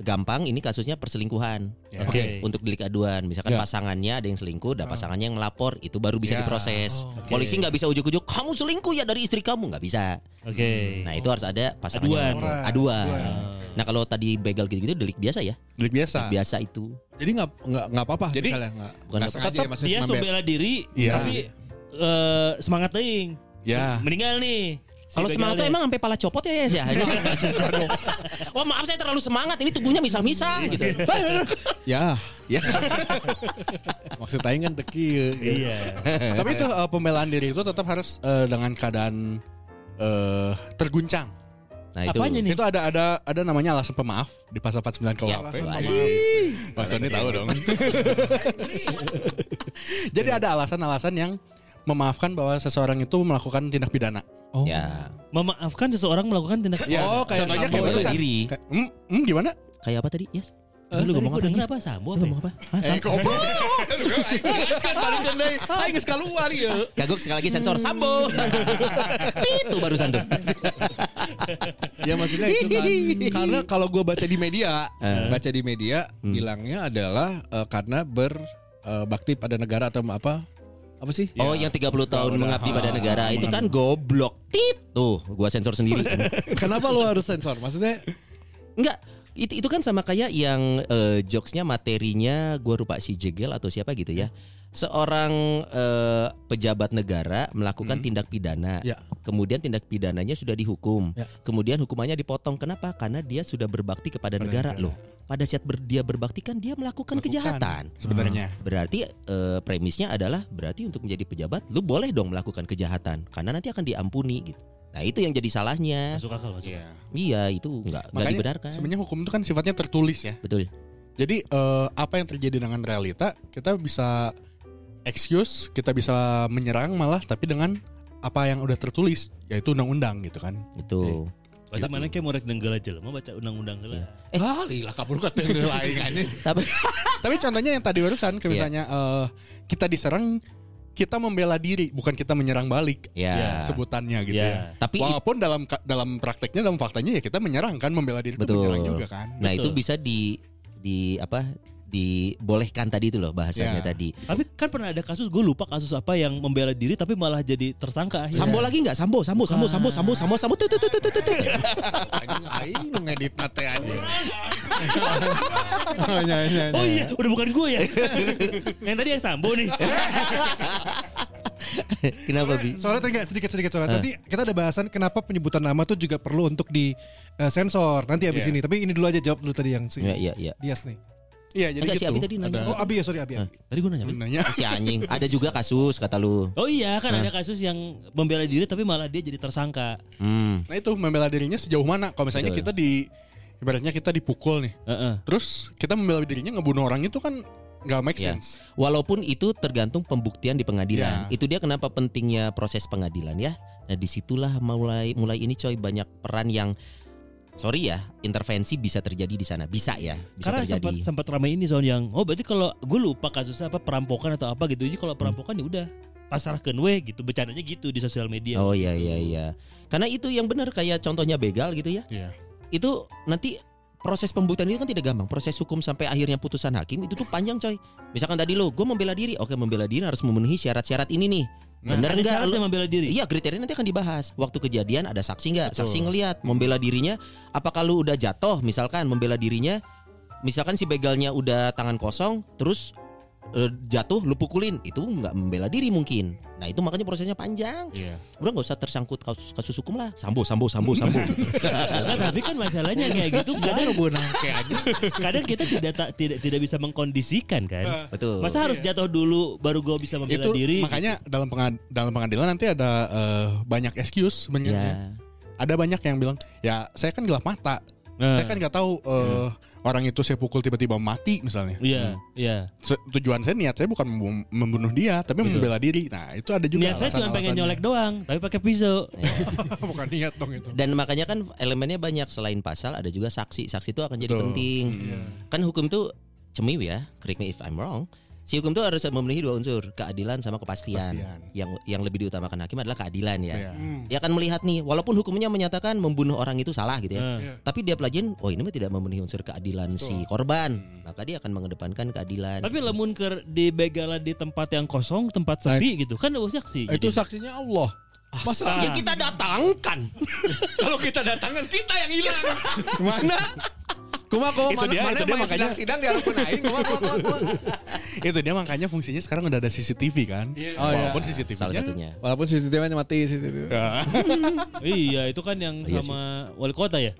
gampang ini kasusnya perselingkuhan. Ya. Oke. Untuk delik aduan, misalkan Ya. pasangannya ada yang selingkuh, ada pasangannya yang melapor, itu baru bisa Ya. diproses. oke. Polisi nggak bisa ujuk-ujuk, kamu selingkuh ya dari istri kamu, nggak bisa. Oke. Nah itu harus ada pasangan Aduan. yang aduan. Nah kalau tadi begal gitu-gitu delik biasa ya, Delik biasa. delik biasa itu. Jadi nggak nggak nggak apa-apa Jadi- misalnya nggak Bukan sengaja ya Dia membela. diri, Iya. tapi eh, semangat teing. Ya. Meninggal nih. Kalau semangat tuh emang sampai pala copot ya ya. Wah maaf saya terlalu semangat, ini tubuhnya misah-misah gitu. Ya, ya. maksud aing kan teki. Iya. Tapi itu eh, pembelaan diri itu tetap harus eh, dengan keadaan eh, terguncang. Nah itu. Apanya nih? Itu ada ada ada namanya alasan pemaaf di pasal 49 KUHP. Alasan Bang Sony tahu dong. Jadi ada alasan-alasan yang memaafkan bahwa seseorang itu melakukan tindak pidana. Oh. Ya. Memaafkan seseorang melakukan tindak Ya, Oh, kayak contohnya sambo kayak Bela barusan. diri. Hmm, hmm, gimana? Kayak apa tadi? Yes. Eh, Lu ngomong apa? apa? Sambo Lu apa? ngomong apa? Hah, Eh, Sam? goblok. Aing geus keluar ya. Kagok sekali lagi sensor Sambo. itu barusan tuh. Ya maksudnya itu kan karena kalau gue baca di media, Eh. baca di media Hmm. bilangnya adalah eh, karena berbakti pada negara atau apa? Apa sih? Oh, yang 30 tahun mengabdi pada negara itu kan goblok. Tit. Tuh, gua sensor sendiri kan. Kenapa lu harus sensor? Maksudnya Enggak, itu itu kan sama kayak yang eh, jokesnya materinya gua lupa si Jegel atau siapa gitu ya. Seorang eh, pejabat negara melakukan tindak pidana. Ya. Kemudian tindak pidananya sudah dihukum. Ya. Kemudian hukumannya dipotong. Kenapa? Karena dia sudah berbakti kepada negara negara. loh. Pada saat ber- dia berbakti kan dia melakukan, kejahatan. Sebenarnya. Berarti eh, premisnya adalah berarti untuk menjadi pejabat lu boleh dong melakukan kejahatan karena nanti akan diampuni gitu. Nah, itu yang jadi salahnya. Masuk akal, masuk Iya. akal. Iya, itu enggak enggak Makanya dibenarkan. sebenarnya hukum itu kan sifatnya tertulis ya. Betul. Jadi eh, apa yang terjadi dengan realita kita bisa excuse, kita bisa menyerang malah tapi dengan apa yang udah tertulis yaitu undang-undang gitu kan. Itu. Berarti mana kayak mau rek nenggala aja mau baca undang-undang heula. Eh. kali lah kabur ke tengah lain anjing. Tapi Tapi contohnya yang tadi barusan kayak Iya. misalnya eh, kita diserang kita membela diri bukan kita menyerang balik ya. sebutannya gitu Ya. ya. Tapi Walaupun dalam dalam prakteknya dalam faktanya ya kita menyerang kan membela diri itu Betul. menyerang juga kan. nah itu Betul. bisa di di apa? Dibolehkan tadi itu loh bahasanya Ya. tadi. Tapi kan pernah ada kasus gue lupa kasus apa yang membela diri tapi malah jadi tersangka akhirnya. Sambo lagi nggak? Sambo, sambo, sambo, sambo, sambo, sambo, sambo, tuh, tuh, tuh, tuh, tuh, tuh, aing ngedit nate anjing. Oh, nya, nya, Oh nya. iya, udah bukan gue ya. yang tadi yang Sambo nih. Kenapa bi? Soalnya tadi nggak sedikit sedikit soalnya. Nanti kita ada bahasan kenapa penyebutan nama tuh juga perlu untuk di eh, sensor nanti abis Iya. ini. Tapi ini dulu aja jawab dulu tadi yang si Iya, iya, iya. Dias nih. Iya jadi Enggak gitu. si Abi tadi nanya. Oh Abi ya sorry Abi. Abi. Tadi gue nanya. Nanya. Si anjing. Ada juga kasus kata lu. Oh iya, kan ada kasus yang membela diri tapi malah dia jadi tersangka. Hmm. Nah itu membela dirinya sejauh mana? Kalau misalnya Betul. kita di ibaratnya kita dipukul nih, Heeh. terus kita membela dirinya ngebunuh orang itu kan nggak make Ya. sense. Walaupun itu tergantung pembuktian di pengadilan. Ya. Itu dia kenapa pentingnya proses pengadilan ya. Nah di situlah mulai mulai ini coy banyak peran yang sorry ya intervensi bisa terjadi di sana bisa ya bisa Karena sempat terjadi. sempat ramai ini soal yang oh berarti kalau gue lupa kasusnya apa perampokan atau apa gitu. Jadi kalau perampokan ya udah pasrahkan we gitu bercandanya gitu di sosial media. Oh iya iya iya. Karena itu yang benar kayak contohnya begal gitu ya. Iya. Itu nanti proses pembuktian itu kan tidak gampang. Proses hukum sampai akhirnya putusan hakim itu tuh panjang coy. Misalkan tadi lo gue membela diri. Oke membela diri harus memenuhi syarat-syarat ini nih. Nah, Bener syaratnya lu? membela diri? Iya kriteria nanti akan dibahas. Waktu kejadian ada saksi nggak? Saksi ngelihat membela dirinya. Apakah lu udah jatuh? Misalkan membela dirinya. Misalkan si begalnya udah tangan kosong, terus eh, jatuh, lu pukulin, itu nggak membela diri mungkin. Nah itu makanya prosesnya panjang. Iya. Udah nggak usah tersangkut kasus, kasus hukum lah. Sambo, sambo, sambo, sambo. gitu. Nah, tapi kan masalahnya kayak gitu kadang, kadang kita tidak tak- tidak tidak bisa mengkondisikan kan. Betul. Masa harus jatuh dulu baru gue bisa membela Itu diri? makanya dalam pengad- dalam pengadilan nanti ada eh, banyak excuse sebenarnya. Ya. Ada banyak yang bilang, ya saya kan gelap mata, Nah, saya kan nggak tahu eh, orang itu saya pukul tiba-tiba mati misalnya. Iya, iya. Se- Tujuan saya niat saya bukan membu- membunuh dia, tapi Betul. membela diri. Nah itu ada juga. Niat saya cuma pengen nyolek doang, tapi pakai pisau. Bukan niat dong itu. Dan makanya kan elemennya banyak selain pasal ada juga saksi. Saksi itu akan jadi Betul. penting. Hmm. Kan hukum itu cemil ya, correct me if I'm wrong. Si hukum itu harus memenuhi dua unsur, keadilan sama kepastian. Kepastian. Yang yang lebih diutamakan hakim adalah keadilan ya. Iya. Dia akan melihat nih, walaupun hukumnya menyatakan membunuh orang itu salah gitu ya. Nah. Tapi dia pelajarin, oh ini mah tidak memenuhi unsur keadilan si korban. Maka dia akan mengedepankan keadilan. Tapi lamun ke di begalan di tempat yang kosong, tempat sepi gitu kan ada saksi. Itu jadi. saksinya Allah. Masa ya kita datangkan. kalau kita datangkan kita yang hilang. Mana? Kuma kuma Itu mana, dia, mana itu dia makanya- sidang-sidang di hadapan aing. Kuma kuma kuma. kuma. Itu dia makanya fungsinya sekarang udah ada CCTV kan. Oh, iya. Walaupun CCTV-nya Salah satunya. Walaupun CCTV-nya mati CCTV. Ya. Iya, itu kan yang Iya sama wali kota ya.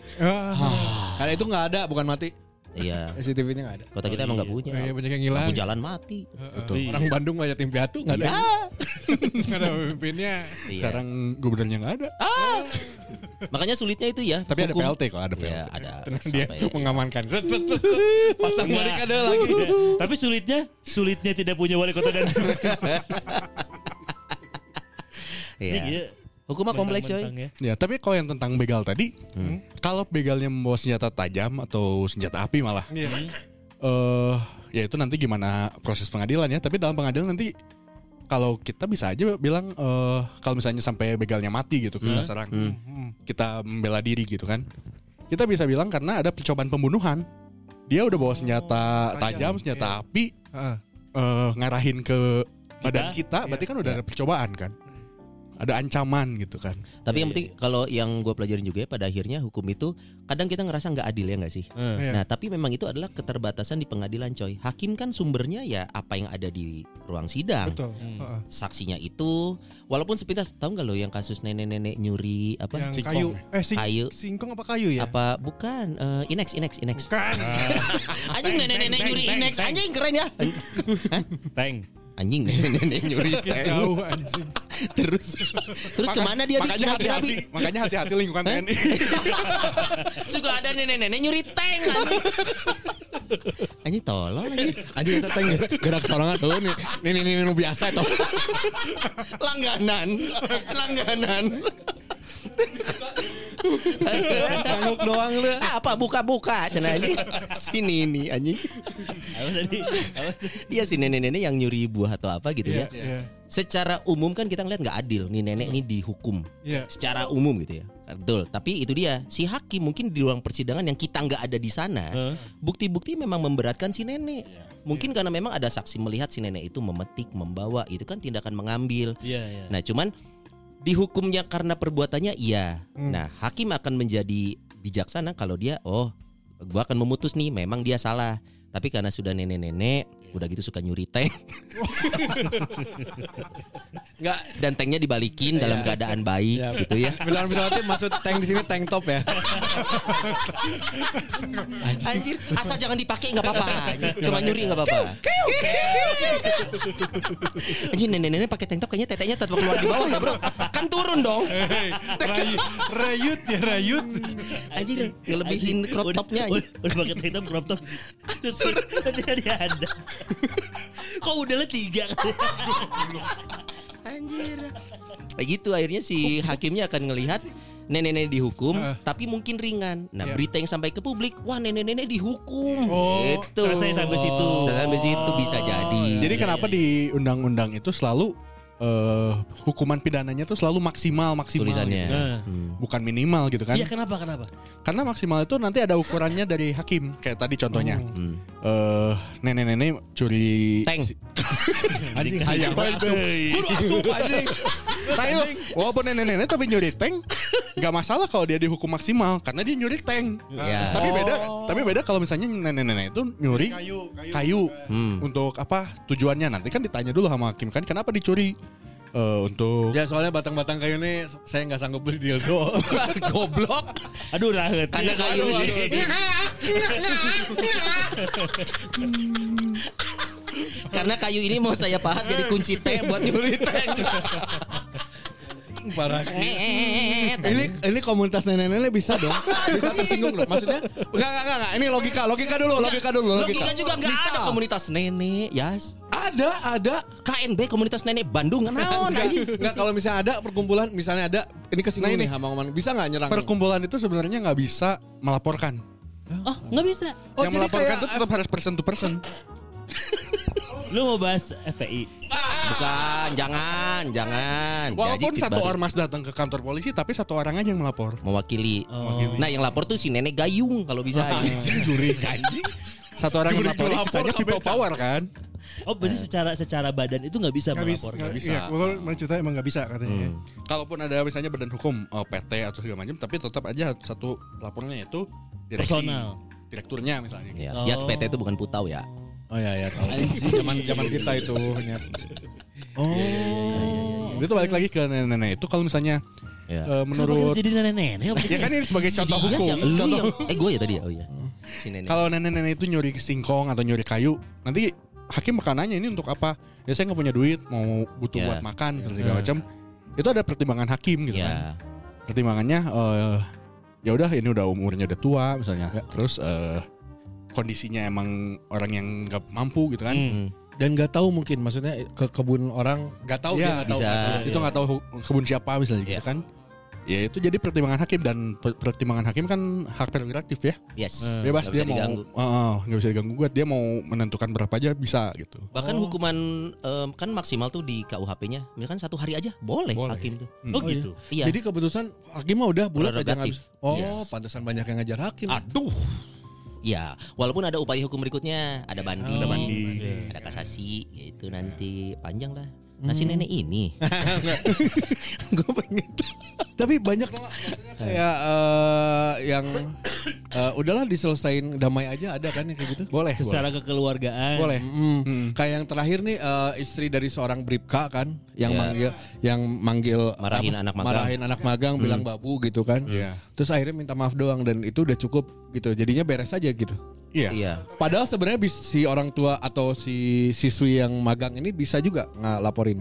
Karena itu nggak ada, bukan mati. Iya. CCTV-nya nggak ada. Kota kita emang nggak punya. Iya, banyak yang hilang. Lampu jalan mati. Betul. Iya. Orang Bandung banyak tim piatu nggak ada. Ya. Nggak ada pemimpinnya. Iya. Sekarang gubernurnya nggak ada. Makanya sulitnya itu ya. Tapi ada hukum. PLT kok, ada PLT. Ya, ada. Dia Sampai- mengamankan. Set, set, set. Pasang Nggak. balik ada lagi. Tidak. Tapi sulitnya, sulitnya tidak punya wali kota dan Iya. Iya. Hukumnya kompleks coy. Ya. Ya, tapi kalau yang tentang begal tadi, Hmm. kalau begalnya membawa senjata tajam atau senjata api malah, Iya. eh ya itu nanti gimana proses pengadilan ya. Tapi dalam pengadilan nanti kalau kita bisa aja bilang eh kalau misalnya sampai begalnya mati gitu kita serang, kita membela diri gitu kan, kita bisa bilang karena ada percobaan pembunuhan. Dia udah bawa senjata tajam, tajam, senjata api, Heeh. eh ngarahin ke badan kita, Iya. berarti kan udah ada percobaan kan, ada ancaman gitu kan. Tapi yang Iya, penting kalau yang gue pelajarin juga ya pada akhirnya hukum itu kadang kita ngerasa nggak adil ya nggak sih? Eh. Iya. Nah tapi memang itu adalah keterbatasan di pengadilan coy. Hakim kan sumbernya ya apa yang ada di ruang sidang. Betul. Hmm. Heeh. Saksinya itu walaupun sepintas tahu nggak lo yang kasus nenek-nenek nyuri apa Yang Singkong. kayu. Eh sing, Kayu. singkong apa kayu ya? apa bukan eh, inex inex inex Bukan. anjing nenek-nenek nyuri inex anjing keren ya Teng. Anjing nenek-nenek nyuri teng. Jauh anjing. terus terus ke mana dia makanya hati-hati, Bi? makanya hati-hati lingkungan TNI. suka ada nenek-nenek nyuri tank anjing anjing tolong anjing Anjing kita teng gerak sorangan tuh nih. Nih, biasa itu. langganan langganan Tanguk doang lu. apa buka-buka? Cenah ini. Sini nih anjing. Apa tadi? Dia si nenek-nenek yang nyuri buah atau apa gitu ya. Iya. secara umum kan kita ngeliat nggak adil nih nenek ini dihukum. Iya. secara umum gitu ya. Betul. Tapi itu dia si hakim mungkin di ruang persidangan yang kita nggak ada di sana bukti-bukti memang memberatkan si nenek. Mungkin karena memang ada saksi melihat si nenek itu memetik membawa itu kan tindakan mengambil. Iya, iya. nah cuman dihukumnya karena perbuatannya iya. Nah hakim akan menjadi bijaksana kalau dia oh gua akan memutus nih memang dia salah. Tapi karena sudah nenek-nenek udah gitu suka nyuri teh Enggak. dan tanknya dibalikin dalam keadaan baik Iya. gitu ya Bilang bilang maksud tank di sini tank top ya. Anjir, asal jangan dipakai nggak apa-apa. Cuma nyuri nggak apa-apa. Anjir nenek-nenek pakai tank top kayaknya tetenya tetap keluar di bawah ya bro. Kan turun dong. Rayu- Rayut ya rayut. Anjir ngelebihin crop topnya Udah, anjir. udah pakai tank top crop top. Terus dia ada. Kok udah lah tiga kali. Anjir. Kayak gitu akhirnya si hakimnya akan ngelihat nenek-nenek dihukum tapi mungkin ringan. Nah, Iya. berita yang sampai ke publik, wah nenek-nenek dihukum. Oh, gitu. selesai sampai situ. Selesai sampai situ bisa jadi. Jadi kenapa di undang-undang itu selalu eh, hukuman pidananya tuh selalu maksimal maksimal tulisannya. gitu. Nah. Hmm. bukan minimal gitu kan Iya kenapa kenapa? karena maksimal itu nanti ada ukurannya dari hakim kayak tadi contohnya Hmm. eh nenek-nenek curi Tank. si- Anjing asup. Kudu asup anjing. Tahu, walaupun nenek-nenek tapi nyuri tank nggak masalah kalau dia dihukum maksimal karena dia nyuri tank Ya. tapi beda tapi beda kalau misalnya nenek-nenek itu nyuri Kayu, kayu. kayu Hmm. untuk apa tujuannya nanti kan ditanya dulu sama hakim kan kenapa dicuri Eh, untuk Ya soalnya batang-batang kayu ini saya nggak sanggup beli dildo. Goblok. Aduh rahet. Karena kayu. Karena kayu ini mau saya pahat jadi kunci teh buat nyuri teh. Parah. Ini ini komunitas nenek-nenek bisa dong. Bisa tersinggung dong. Maksudnya enggak enggak enggak, enggak. Ini logika, logika dulu, logika dulu, logika. Logika juga nggak ada komunitas nenek, Yas. Ada, ada. KNB komunitas nenek Bandung naon anjing. enggak kalau misalnya ada perkumpulan, misalnya ada ini kesinggung Nah, ini. nih sama Oman. Bisa nggak nyerang? perkumpulan itu sebenarnya nggak bisa melaporkan Oh nggak bisa. Oh, yang melaporkan kayak itu tetap harus person to person Lu mau bahas FPI? Bukan, jangan, jangan. Walaupun Jadi satu ormas datang ke kantor polisi tapi satu orang aja yang melapor. mewakili. Oh. Nah, yang lapor tuh si nenek gayung kalau bisa. Anjing juri anjing. Satu orang yang Juri melapor lapor sisanya people power kan. Oh, berarti secara secara badan itu nggak bisa bisa, melapor. nggak kan? bisa. Iya, gua mencerita emang nggak bisa katanya. Hmm. ya. Kalaupun ada misalnya badan hukum eh, PT atau segala macam tapi tetap aja satu lapornya itu direksi. Personal. Direkturnya misalnya. Ya, Oh. ya PT itu bukan putau ya. Oh ya ya tahu. Zaman zaman kita itu nyet. Oh. Itu balik lagi ke nenek-nenek itu kalau misalnya Ya. Kenapa menurut jadi nenek-nenek? Ya kan ini sebagai contoh Iya, hukum. Contoh yang- eh gue ya tadi ya. Oh iya. Si nenek. Kalau nenek-nenek itu nyuri singkong atau nyuri kayu, nanti hakim bakal nanya ini untuk apa? Ya saya nggak punya duit, mau butuh Ya. buat makan dan segala macam. Itu ada pertimbangan hakim gitu kan. ya. Pertimbangannya eh ya udah ini udah umurnya udah tua misalnya. Terus eh kondisinya emang orang yang nggak mampu gitu kan. Hmm. Dan nggak tahu mungkin maksudnya ke kebun orang nggak tahu Iya, dia nggak tahu. bisa. tahu. Itu nggak tahu hu- kebun siapa misalnya Iya. gitu kan. Ya itu jadi pertimbangan hakim dan per- pertimbangan hakim kan hak prerogatif ya. Yes. Bebas Nggak dia mau nggak bisa diganggu gugat, dia mau menentukan berapa aja bisa gitu. Bahkan hukuman em, kan maksimal tuh di KUHP-nya, misalkan satu hari aja boleh, Boleh. hakim tuh. Oh gitu. Iya. Jadi keputusan hakim mah udah bulat aja. Oh, Yes. pantesan banyak yang ngajar hakim. Aduh. Ya, walaupun ada upaya hukum berikutnya, ada banding, Ada banding. ada kasasi, gitu nanti panjang lah. Nah si nenek ini, gue pengen. Tapi banyak loh maksudnya kayak eh, yang eh, udahlah diselesain damai aja ada kan yang kayak gitu. Boleh, Secara kekeluargaan. boleh. Mm, Hmm. Kayak yang terakhir nih eh, istri dari seorang bribka kan yang Ya. manggil yang manggil Marahin anak magang. marahin anak magang bilang babu gitu kan. Iya. Terus akhirnya minta maaf doang dan itu udah cukup gitu. Jadinya beres aja gitu. Iya. Iya. Padahal sebenarnya si orang tua atau si siswi yang magang ini bisa juga nggak laporin.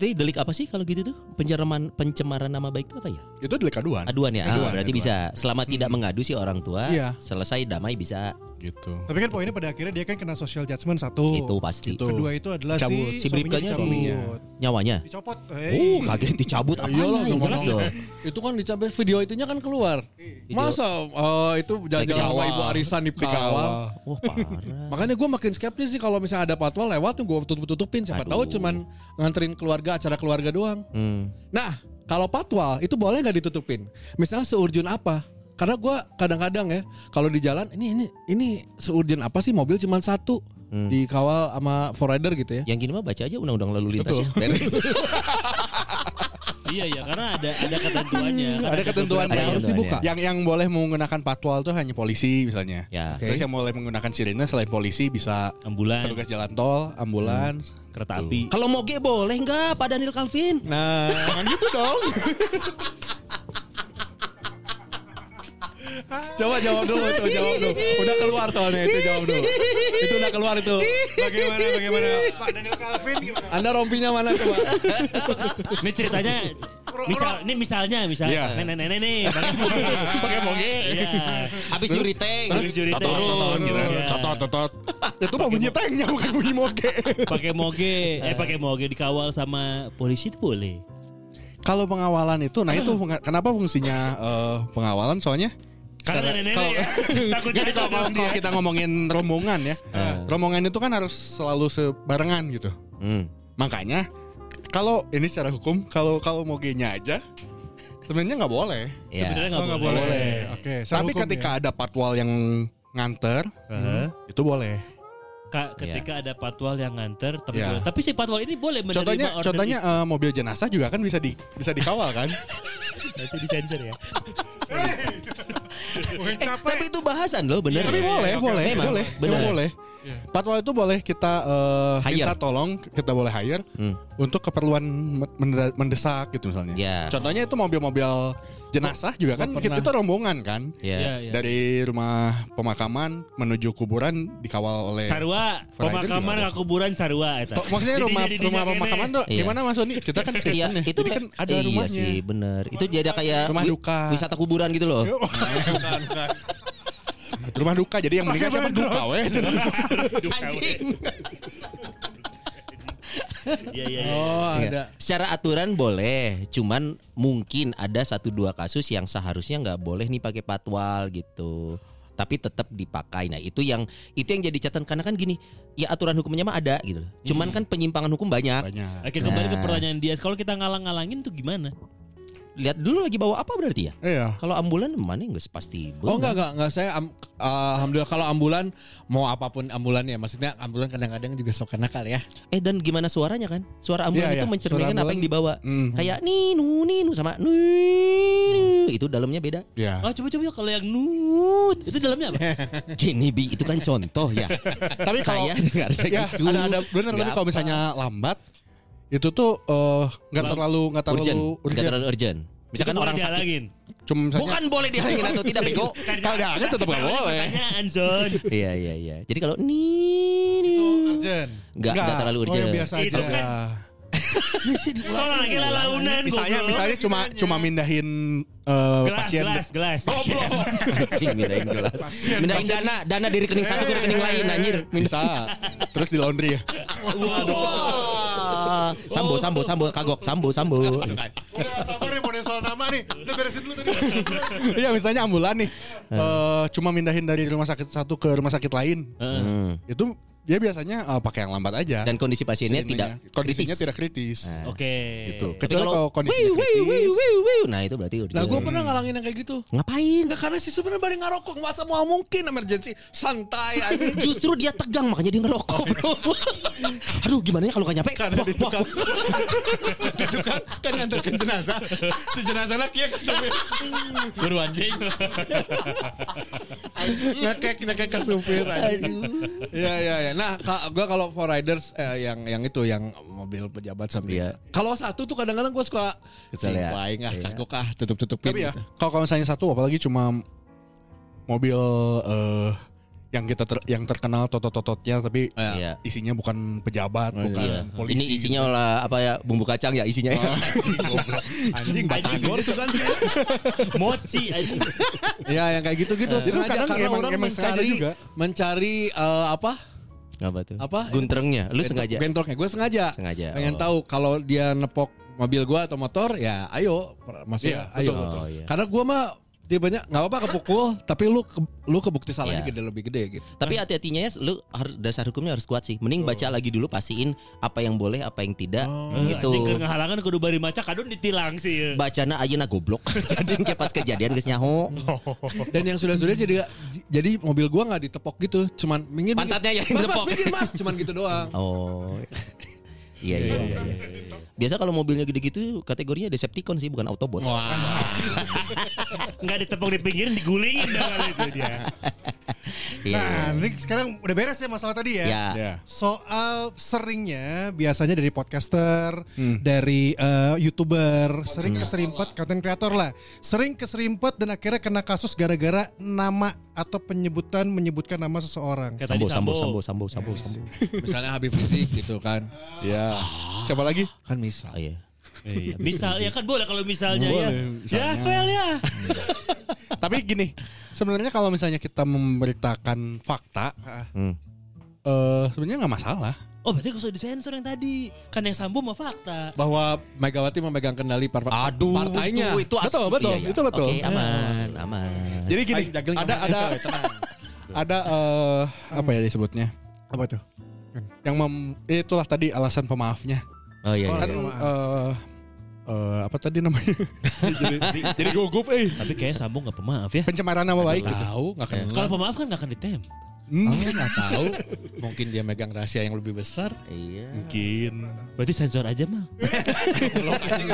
Itu delik apa sih kalau gitu tuh? Pencemaran pencemaran nama baik itu apa ya? Itu delik aduan. Aduan ya. Aduan, ah, berarti aduan. bisa selama tidak mengadu si orang tua, Iya. selesai damai bisa Gitu. Tapi kan poinnya pada akhirnya dia kan kena social judgment satu. itu pasti. Itu. Kedua itu adalah Cabut. si, Si suaminya bribkanya dicabut. Nyawanya. Dicopot. Oh, Hey. kaget dicabut apa Iyalah, yang jelas dong. Itu kan dicapai video itunya kan keluar. Masa eh, itu jalan-jalan sama ibu arisan di kawal. Wah parah. Makanya gue makin skeptis sih kalau misalnya ada patwal lewat tuh gue tutup-tutupin. Siapa tahu Aduh. cuman nganterin keluarga acara keluarga doang. Hmm. Nah kalau patwal itu boleh nggak ditutupin? Misalnya seurjun apa? Karena gue kadang-kadang ya kalau di jalan ini ini ini seurjun apa sih mobil cuman satu Hmm. dikawal sama forrider gitu ya? Yang gini mah baca aja undang-undang lalu lintas Betul. ya. Beres. Iya iya karena ada ada ketentuannya. Kan Ada ketentuan Ada yang harus ketentuan, dibuka. ya. Yang yang boleh menggunakan patwal tuh hanya polisi misalnya. Ya. Oke. Terus yang boleh menggunakan sirine selain polisi bisa ambulan, petugas jalan tol, ambulans, kereta api. Kalau moge boleh nggak Pak Daniel Calvin? Nah Jangan gitu dong. coba jawab dulu tuh jawab dulu. Udah keluar soalnya itu jawab dulu. Itu udah keluar itu. Bagaimana bagaimana Pak Daniel Calvin gimana? Anda rompinya mana coba? Ini ceritanya misal ini misalnya misal Iya. nenek-nenek nih pakai moge. Iya. Habis nyuri tank. Habis nyuri tank. Turun gitu. Iya. Totot totot. Itu mah bunyi tanknya bukan bunyi moge. Pakai moge, eh pakai moge dikawal sama polisi itu boleh. Kalau pengawalan itu, nah itu kenapa fungsinya eh, pengawalan? Soalnya Karena nenek-nenek kalau ya. Takut jadi kalau, kalau, kita ngomongin rombongan ya, rombongan itu kan harus selalu sebarengan gitu. Hmm. Makanya kalau ini secara hukum, kalau kalau mogenya aja sebenarnya nggak boleh. Ya. Sebenarnya Oh, nggak nggak boleh. boleh. Oke, secara Tapi hukum ketika ya. ada patwal yang nganter, Heeh. itu boleh. Ka- ketika ada patwal yang nganter tapi Iya. boleh. tapi si patwal ini boleh menerima Contohnya order contohnya eh, mobil jenazah juga kan bisa di bisa dikawal kan? itu. nanti disensor ya Eh, capek. tapi itu bahasan loh bener. Tapi boleh, boleh, Memang, boleh, bener. Memang boleh. Patwal itu boleh kita eh, Hire. minta tolong, kita boleh hire Hmm. untuk keperluan men- mendesak gitu misalnya. Ya. Contohnya itu mobil-mobil jenazah juga kan pernah. itu rombongan kan. Ya. Iya, iya. Dari rumah pemakaman menuju kuburan dikawal oleh sarua Friday pemakaman ke kuburan sarua eta. Oh, maksudnya rumah didinya rumah pemakaman tuh Iya. gimana Mas? Kita kan Iya, Kristen ya. itu Jadi kan ada iya rumahnya. sih bener. Itu jadi kayak Rumah duka. wisata kuburan gitu loh. Rumah duka jadi yang meninggal siapa duka weh. Anjing. Iya iya iya. Oh Iya. ada. Secara aturan boleh, cuman mungkin ada satu dua kasus yang seharusnya nggak boleh nih pakai patwal gitu. tapi tetap dipakai. Nah, itu yang itu yang jadi catatan karena kan gini, ya aturan hukumnya mah ada gitu. Cuman kan penyimpangan hukum banyak. Banyak. Oke kembali ke Nah. pertanyaan dia. Kalau kita ngalang-ngalangin tuh gimana? Lihat dulu lagi bawa apa berarti ya? Iya. Kalau ambulan mana nggak pasti. Oh benar. enggak enggak enggak saya am- alhamdulillah kalau ambulan mau apa pun ambulannya maksudnya ambulan kadang-kadang juga suka nakal ya. Eh dan gimana suaranya kan? Suara ambulan Iya, itu iya. mencerminkan Suara apa yang ambulan. dibawa. Hmm. Kayak ninu ninu sama ninu itu dalamnya beda. Iya. Oh coba-coba yuk kalau yang nut itu dalamnya apa? Gini bi itu kan contoh ya. Tapi kalau saya dengar ya segitu. ada ada benar tapi kalau misalnya lambat itu tuh eh, nggak Lam- terlalu nggak terlalu urgent, urgent. nggak terlalu urgent. Misalkan Itu orang sakit, dihalangin. Cuma misalnya bukan boleh dihalangin atau tidak bego. kalau diangkat tetap nggak boleh. Pertanyaan. Iya iya iya. Jadi kalau ninu Urgent. nggak nggak Nggak. terlalu Oh urgent. yang biasa aja. Itu kan Soalnya lagi lalaunan Misalnya goblok. misalnya cuma cuma mindahin eh, gelas pasien gelas gelas. Anjing mindahin gelas. Mindahin dana, dana dari rekening satu ke rekening lain anjir. bisa terus di laundry ya. Wah. Sambo sambo sambo kagok sambo sambo. Udah sabar nih mau soal nama nih. Udah beresin dulu tadi. Iya misalnya ambulan nih eh, cuma mindahin dari rumah sakit satu ke rumah sakit lain. Hmm. Itu dia biasanya eh, pakai yang lambat aja. Dan kondisi pasiennya tidak kondisinya kritis. tidak kritis. Oke. Gitu. Tapi Kecuali kalau kondisinya wiu, wiu, kritis. wiu, wiu, wiu. Nah itu berarti urgent. Nah gue pernah ngalangin yang kayak gitu. Ngapain? Enggak karena si sebenarnya bari ngarokok masa mau mungkin emergency santai aja. Justru dia tegang makanya dia ngerokok bro. Aduh gimana ya kalau gak nyampe? Karena wah, tukang itu kan kan nganterkan jenazah. Si jenazahnya kia ke supir. Baru anjing. Ngekek ngekek ke supir anjing. Iya iya iya. Nah, ka, gua kalau for riders eh, yang yang itu yang mobil pejabat sambil. Iya. Kalau satu tuh kadang-kadang gua suka Kesel ya. Waing ah, Iya. kagok ah, tutup-tutupin. Tapi ya, gitu. kalau kalau misalnya satu apalagi cuma mobil eh, yang kita ter- yang terkenal totot-tototnya tapi Iya. Iya. isinya bukan pejabat, Oh, bukan Iya. polisi. Ini isinya lah apa ya bumbu kacang ya isinya. ya. Anjing batagor tuh kan sih. Mochi anjing. Ya yang kayak gitu-gitu Itu sengaja kadang karena emang- orang emang mencari juga. mencari eh, apa? Apa tuh? Apa? Guntrengnya. Lu sengaja. Bentroknya gue sengaja. Sengaja. Pengen oh. tahu kalau dia nepok mobil gua atau motor ya ayo maksudnya Iya, ayo. betul, Oh, iya. Karena gua mah dia banyak nggak apa-apa kepukul tapi lu ke- lu kebukti salahnya Iya. gede lebih gede gitu. Tapi hati-hatinya ya lu harus dasar hukumnya harus kuat sih. Mending baca lagi dulu pastiin apa yang boleh, apa yang tidak. gitu. Anjing keur ngahalangan kudu bari maca kadun ditilang sih. Bacana aja na goblok. Jadi kayak pas kejadian geus nyaho. Dan yang sudah-sudah jadi jadi mobil gua nggak ditepok gitu, cuman minggir minggir. Pantatnya yang Mas, mas, ditepok. minggir mas, cuman gitu doang. Oh. Iya iya iya. iya. Biasa kalau mobilnya gede-gitu kategorinya Decepticon sih bukan Autobot. Enggak ditepok di pinggiran digulingin kali itu dia. Iya. Nah, ini sekarang udah beres ya masalah tadi ya. Ya. Ya. Soal seringnya biasanya dari podcaster, dari eh, youtuber, sering keserimpet content creator lah, sering keserimpet dan akhirnya kena kasus gara-gara nama atau penyebutan menyebutkan nama seseorang. Kayak tadi Sambo, Sambo. sambo, sambo, sambo, sambo. Misalnya Habib Rizik gitu kan. Ya. Siapa lagi? Kan misal. Oh, iya. Misal ya kan boleh kalau misalnya ya. Boleh, Ya misalnya. Fel ya. Tapi gini, sebenarnya kalau misalnya kita memberitakan fakta, Hmm. eh sebenarnya nggak masalah. Oh berarti gak usah disensor yang tadi Kan yang Sambo mah fakta Bahwa Megawati memegang kendali par Aduh, partainya. itu, itu as- Betul, betul, iya, iya. itu betul. Oke, aman, aman. Jadi gini, jagling ada sama- ada coy, tenang. ada eh, apa ya disebutnya? Apa tuh? Yang mem, itulah tadi alasan pemaafnya. Oh iya, iya. Kan pemaaf. eh eh, apa tadi namanya? jadi jadi gugup eh. Tapi kayak Sambo gak pemaaf ya Pencemaran nama baik gitu. Tahu nggak kenal. Kalau pemaaf kan gak akan ditem Hmm, Oh, nggak tahu. Mungkin dia megang rahasia yang lebih besar. Iya. mungkin. Berarti sensor aja mal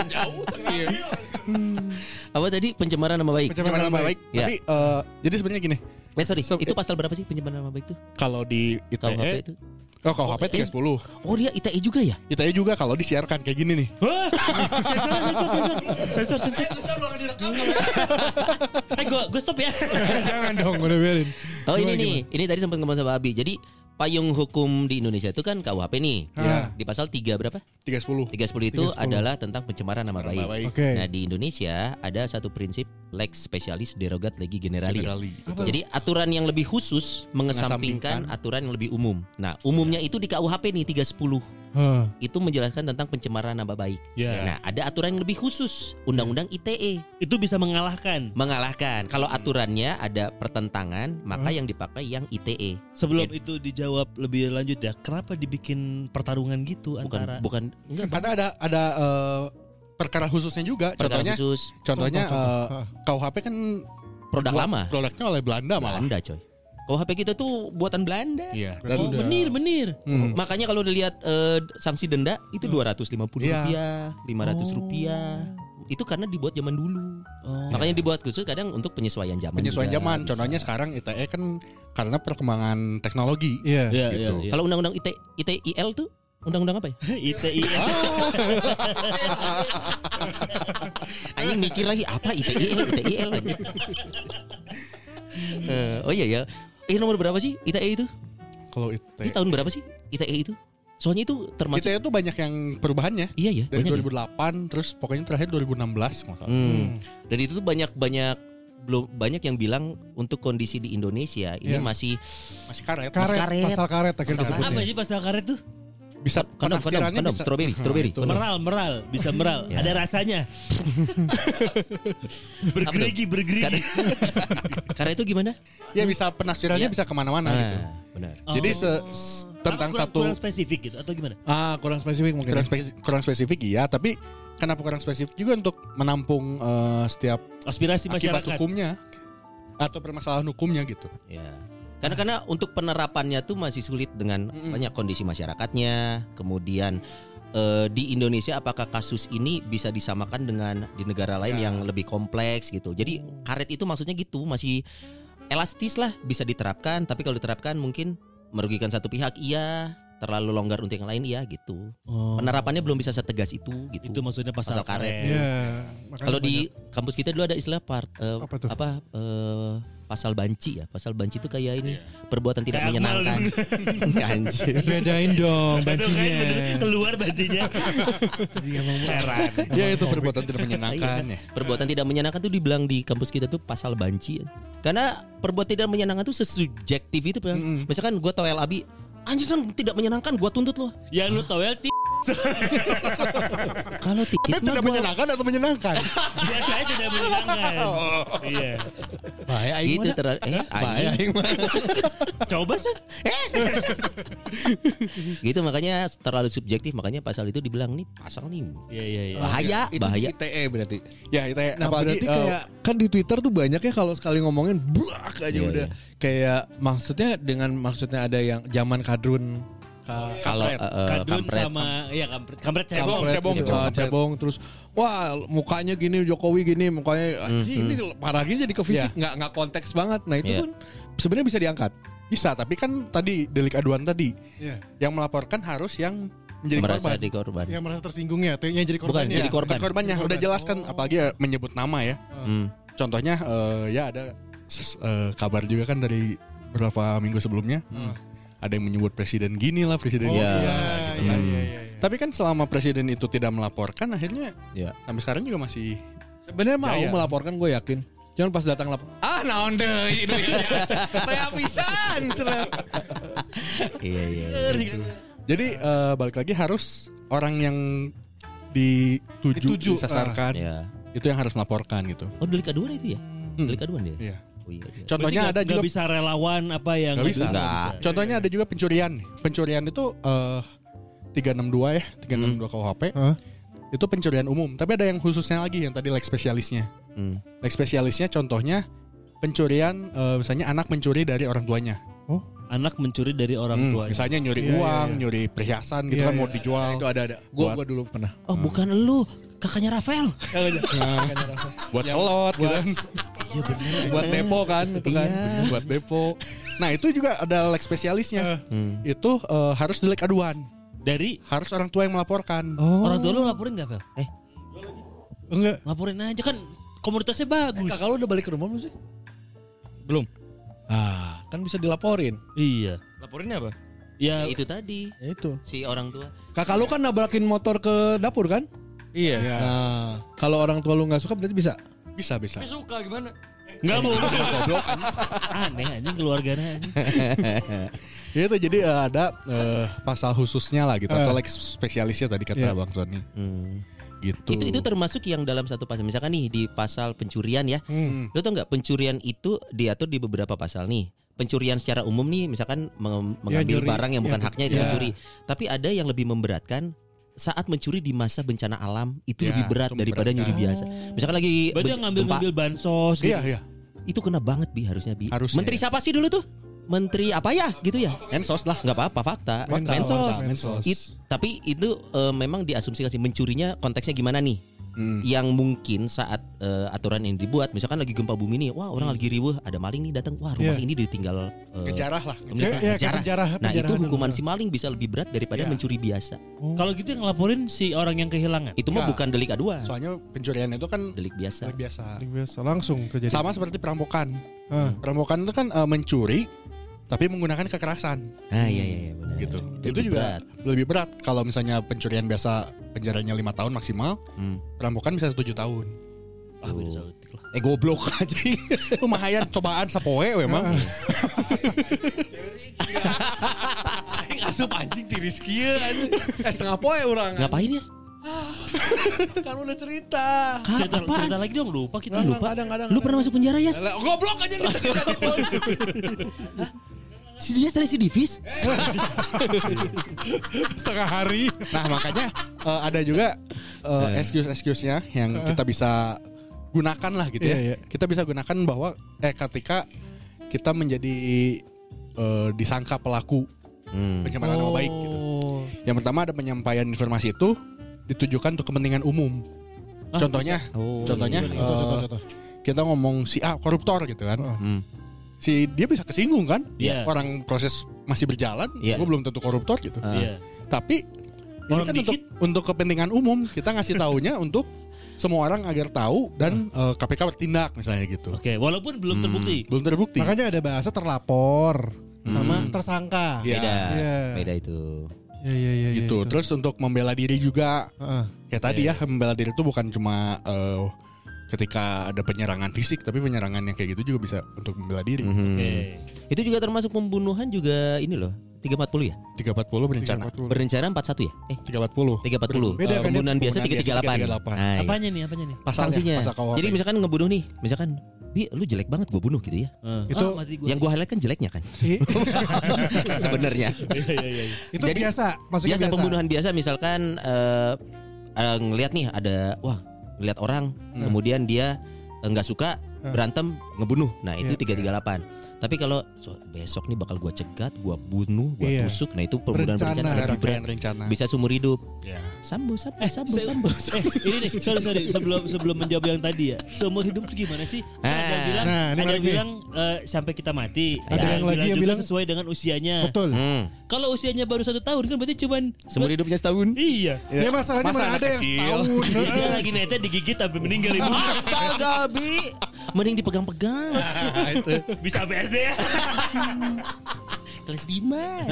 jauh serius. Apa tadi pencemaran nama baik? Pencemaran nama baik. Ya. Tapi eh, jadi sebenarnya gini, Eh sorry, So- itu pasal berapa sih pencemaran nama baik itu? kalau di ITE, itu? Oh kalau HP 30. Oh dia ITE juga ya? ITE juga kalau disiarkan kayak gini nih. Wah, sensor, sensor, sensor, sensor, sensor. Eh, gue, stop ya. Jangan dong, udah biarin. Oh ini nih, ini tadi sempat ngomong sama Abi. Jadi payung hukum di Indonesia itu kan KUHP nih. Ya. Di pasal 3 berapa? 310. 310 itu 310. adalah tentang pencemaran nama baik. Nama baik. Oke. Nah di Indonesia ada satu prinsip lex specialis derogat legi generali. Generali. Jadi aturan yang lebih khusus mengesampingkan Mengesampingkan. aturan yang lebih umum. Nah umumnya itu di KUHP nih 310. Hah. itu menjelaskan tentang pencemaran nama baik. Ya. Nah, ada aturan yang lebih khusus, Undang-Undang ITE Itu bisa mengalahkan. mengalahkan. Kalau aturannya ada pertentangan, maka yang dipakai yang ITE. Sebelum itu dijawab lebih lanjut ya, kenapa dibikin pertarungan gitu Bukan antara bukan enggak Karena ada ada eh, perkara khususnya juga. perkara Contohnya khusus contohnya Contoh, contoh. eh, KUHP kan produk lama. Produknya oleh Belanda malah. Belanda, coy. Kalau HP kita tuh buatan Belanda. Iya. Oh, menir, menir. Hmm. Makanya kalau dilihat eh, sanksi denda itu 250 Iya. rupiah, 500 rupiah. Itu karena dibuat zaman dulu. Oh. Makanya dibuat khusus kadang untuk penyesuaian zaman. penyesuaian juga zaman. bisa. Contohnya sekarang ITE kan karena perkembangan teknologi. Iya. Iya, gitu. iya, iya. Kalau undang-undang IT, ITIL tuh undang-undang apa ya? ITI. Anjing mikir lagi apa ITIL, ITIL aja. Eh, oh iya ya. Eh nomor berapa sih ITE itu? Kalau Ini ITE tahun berapa sih ITE itu? Soalnya itu termasuk ITE itu banyak yang perubahannya. Iya ya, Dari banyak ya? 2008 terus pokoknya terakhir 2016 kalau nggak salah. Hmm. Dan itu tuh banyak-banyak belum banyak yang bilang untuk kondisi di Indonesia ini Iya. masih Masih karet. Karet, karet. pasal karet akhirnya. Apa sih pasal karet tuh? Bisa kondom, kondom, kondom, bisa- strawberry, Nah, strawberry, itu. kondom. Meral, meral, bisa meral. Ya. Ada rasanya. bergerigi, bergerigi. Karena itu gimana? Ya bisa penafsirannya Iya. bisa ke mana-mana gitu. Ah, benar. Jadi Oh. se- s- tentang kurang, satu kurang spesifik gitu atau gimana? Ah, kurang spesifik mungkin. kurang, ya. spesifik, kurang spesifik iya, tapi kenapa kurang spesifik juga untuk menampung eh, setiap Aspirasi akibat masyarakat. hukumnya atau permasalahan hukumnya gitu. Ya. Karena karena untuk penerapannya tuh masih sulit dengan banyak kondisi masyarakatnya. Kemudian eh, di Indonesia apakah kasus ini bisa disamakan dengan di negara lain Ya. yang lebih kompleks gitu. Jadi karet itu maksudnya gitu masih elastis lah bisa diterapkan. Tapi kalau diterapkan mungkin merugikan satu pihak iya, terlalu longgar untuk yang lain iya gitu. Oh, Penerapannya belum bisa setegas itu gitu. itu maksudnya pasal, Pasal karet. karet. Iya. makanya Kalau di kampus kita dulu ada istilah part eh, Apa tuh? apa eh, pasal banci ya. Pasal banci itu kayak ini perbuatan tidak Kayak menyenangkan. Anjir. bedain dong kan bancinya. keluar bajunya. Heran. Ya itu perbuatan tidak menyenangkan ya. Perbuatan tidak menyenangkan tuh dibilang di kampus kita tuh pasal banci. Karena perbuatan tidak menyenangkan tuh sesubjektif itu, Bang. Misalkan gua toel abi, anjir kan tidak menyenangkan, gua tuntut lo. Yang lu tau ya ti- Kalau titit tidak gua menyenangkan atau menyenangkan? biasanya tidak menyenangkan. Iya. Bahaya aing gitu terus eh Bahaya anjing. aing mah. Coba sih. gitu makanya terlalu subjektif makanya pasal itu dibilang nih pasal nih Iya iya iya. bahaya Itu bahaya ITE berarti. ya itu ya. Nah apalagi berarti eh, kayak kan di Twitter tuh banyak ya kalau sekali ngomongin blak aja Iya, udah kayak maksudnya dengan maksudnya ada yang zaman kadrun ka- kalau Kampret. eh, eh, Kadrun kampret sama iya kampret. Kampret cebong. Cebong, kampret cebong, gitu, cebong, cebong terus wah mukanya gini Jokowi gini mukanya anjing, ini parah gini jadi ke fisik nggak nggak konteks banget nah itu Iya. pun sebenarnya bisa diangkat bisa, tapi kan tadi delik aduan tadi Iya. yang melaporkan harus yang menjadi merasa korban. di korban Yang merasa tersinggungnya, tuh yang jadi bukan korbannya. jadi korban Bukan korbannya Korban. udah jelaskan apalagi ya menyebut nama ya. Hmm. Contohnya eh, ya ada eh, kabar juga kan dari beberapa minggu sebelumnya. Ada yang menyebut presiden gini lah, presiden Oh gini. Iya, iya, gitu iya, kan. iya, iya, iya. Tapi kan selama presiden itu tidak melaporkan akhirnya Iya. sampai sekarang juga masih sebenarnya mau Jaya. melaporkan gue yakin Jangan pas datang lapor ah naon deh ini pisan cenah. iya iya gitu. Jadi eh, balik lagi harus orang yang dituju, Dituju, disasarkan ya itu yang harus melaporkan gitu. oh delik aduan itu ya Hmm. delik aduan dia Iya. Oh iya, iya. Contohnya Berarti ada juga nggak bisa relawan apa yang Nggak bisa. Nggak. contohnya ada juga pencurian. Pencurian itu eh 362 ya, 362 KUHP. Hah? Itu pencurian umum, tapi ada yang khususnya lagi yang tadi leg spesialisnya. Hmm. Leg spesialisnya contohnya pencurian eh, misalnya anak mencuri dari orang tuanya. anak mencuri dari orang Hmm, tuanya. misalnya nyuri Iya, iya, uang, iya. nyuri perhiasan gitu Iya, kan iya. mau dijual. itu ada ada gue Buat- gue dulu pernah oh bukan lu kakaknya Rafael buat slot gitu kan. Buat depo kan itu kan Iya. buat depo. Nah, itu juga ada leg spesialisnya. Hmm. Itu eh, harus delik aduan. Dari Harus orang tua yang melaporkan. Oh. orang tua lu laporin gak Vel? Enggak. Laporin aja kan komunitasnya bagus. kakak lu udah balik ke rumah belum sih Belum. ah kan bisa dilaporin Iya. Laporinnya apa? Ya, Ya, itu tadi ya itu si orang tua kakak lu kan nabrakin motor ke dapur kan Iya. Ya, nah kalau orang tua lu nggak suka berarti bisa bisa bisa. Tapi suka gimana? Enggak mau. Aneh anjing keluarganya anjing. Itu jadi eh, ada eh, pasal khususnya lah gitu atau like spesialisnya tadi kata Iya. Bang Sony. Hmm. Gitu. Itu itu termasuk yang dalam satu pasal. Misalkan nih di pasal pencurian ya. Hmm. Lo tau nggak pencurian itu diatur di beberapa pasal nih. Pencurian secara umum nih, misalkan meng- mengambil nyuri. barang yang bukan Ya, haknya itu ya. mencuri. Tapi ada yang lebih memberatkan saat mencuri di masa bencana alam itu Ya, lebih berat daripada nyuri memberatkan. biasa. Misalkan lagi Berarti benc- yang ngambil gempa, ngambil bansos gitu. Iya, iya. itu kena banget bi harusnya bi. Harusnya, Menteri ya. siapa sih dulu tuh? Menteri apa ya gitu ya? Ensos lah. nggak apa-apa fakta. Mensos. Mensos. Mensos. It- tapi itu eh, memang diasumsikan sih mencurinya konteksnya gimana nih? Hmm. Yang mungkin saat eh, aturan ini dibuat, misalkan lagi gempa bumi nih, wah orang lagi riweh, ada maling nih datang, wah rumah Iya. ini ditinggal eh, Kejarah lah. pemiliknya, Iya, iya, kejarah. kejarah, Nah itu hukuman si maling bisa lebih berat daripada Iya. mencuri biasa. Kalau gitu yang ngelaporin si orang yang kehilangan. Itu mah Ya. bukan delik aduan, Soalnya pencurian itu kan delik biasa. hal biasa. Paling biasa langsung kejadian. Sama seperti perampokan. Ah. Perampokan itu kan eh, mencuri tapi menggunakan kekerasan Ah iya iya, iya benar. gitu. Itu Itu, juga berat. lebih berat. Kalau misalnya pencurian biasa penjaranya lima tahun maksimal, Hmm. perampokan bisa tujuh tahun. Ah, lah. Eh goblok aja. Lumayan cobaan sapoe memang. Aing asup anjing tiris kieu anjing. Eh setengah poe urang. Ngapain ya? Kan udah cerita. Cerita, apaan? cerita lagi dong lupa kita. Lupa. Kadang kadang. Lu pernah masuk penjara ya? Goblok aja nih. Si dia dari si Divis? setengah hari. Nah makanya eh, ada juga eh, excuse-excuse-nya yang kita bisa gunakan lah gitu ya. Iya, iya. Kita bisa gunakan bahwa eh ketika kita menjadi eh, disangka pelaku pencemaran nama baik gitu. Oh. Yang pertama ada penyampaian informasi itu ditujukan untuk kepentingan umum. Ah, contohnya, Oh, contohnya iya, iya. Eh, contoh, contoh. kita ngomong si A koruptor gitu kan. Hmm. Si dia bisa kesinggung kan? Iya. Orang proses masih berjalan, Iya. gue belum tentu koruptor gitu. Ah. Iya. Tapi ini Orang kan untuk dikit. untuk kepentingan umum kita ngasih taunya untuk semua orang agar tahu dan eh, KPK bertindak misalnya gitu. Oke, walaupun belum terbukti. Belum terbukti. Makanya ada bahasa terlapor sama Hmm. tersangka. Iya. Beda. Iya. Beda itu. Iya iya iya. iya, gitu. itu. Terus untuk membela diri juga Heeh. kayak tadi ya membela diri itu bukan cuma eh, ketika ada penyerangan fisik tapi penyerangan yang kayak gitu juga bisa untuk membela diri. Mhm. Oke. Itu juga termasuk pembunuhan juga ini loh. 340 ya? 340 berencana. 340. Berencana 41 ya? Eh 340. 340. Beda ya? pembunuhan biasa Pembunuhan 338. biasa 338. Nah, iya. Apanya nih? Apanya nih? Pasalnya, Sanksinya. pasal. Jadi misalkan ngebunuh nih, misalkan Bi, lu jelek banget gue bunuh gitu ya. Eh, Itu mati gua. Yang gue highlight kan jeleknya kan. Iya. Sebenarnya. Iya, iya, iya. Itu Jadi, biasa, maksudnya biasa, biasa. pembunuhan biasa misalkan eh eh, ngelihat nih ada wah ngelihat orang kemudian dia eh, nggak suka berantem ngebunuh. Nah, itu 338. Tapi kalau so, besok nih bakal gua cegat, gua bunuh, gua Iya. tusuk. Nah, itu pembunuhan Berencana. berencana ada lebih berat. rangkaian rencana. Bisa seumur hidup. Ya. Sambo, sambo, Eh, sambo, sambo. eh, ini nih, sorry sorry sebelum sebelum menjawab yang tadi ya. Seumur hidup tuh gimana sih? Kan ada yang Ah. bilang, Nah, ada yang bilang eh, sampai kita mati. Ada yang lagi yang juga bilang- sesuai dengan usianya. Betul. Hmm. Kalau usianya baru satu tahun kan berarti cuman Seumur hidupnya setahun. Iya. Ya masalahnya Masa mana ada yang setahun. Dia lagi netes digigit sampai meninggal ibu. Astaga, Bi. Mending dipegang-pegang. Bisa BSD ya. Kelas Diman.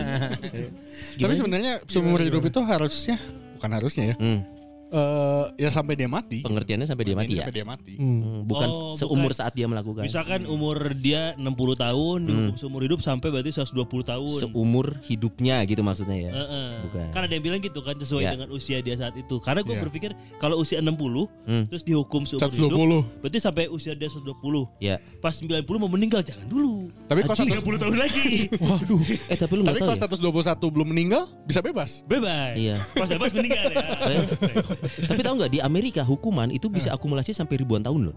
Tapi sebenarnya seumur hidup itu harusnya bukan harusnya ya. Hmm. Eh, ya sampai dia mati. Pengertiannya sampai dia mati ya. Sampai dia mati. Hmm, bukan Oh, seumur bukan. saat dia melakukan. Misalkan umur dia 60 tahun dihukum seumur hidup sampai berarti 120 tahun. Seumur hidupnya gitu maksudnya ya. Heeh. Bukan. Kan ada yang bilang gitu kan sesuai Ya. dengan usia dia saat itu. Karena gue Ya. berpikir kalau usia 60 Hmm. terus dihukum seumur 120. hidup, berarti sampai usia dia 120. Ya. Pas 90 mau meninggal jangan dulu. Tapi kalau 100 30 tahun lagi. Waduh. Eh tapi lu Tapi kalau ya. 121 belum meninggal bisa bebas. Bebas. Iya. Pas bebas meninggal ya. Eh, tapi tahu nggak di Amerika hukuman itu bisa Eh. akumulasi sampai ribuan tahun loh.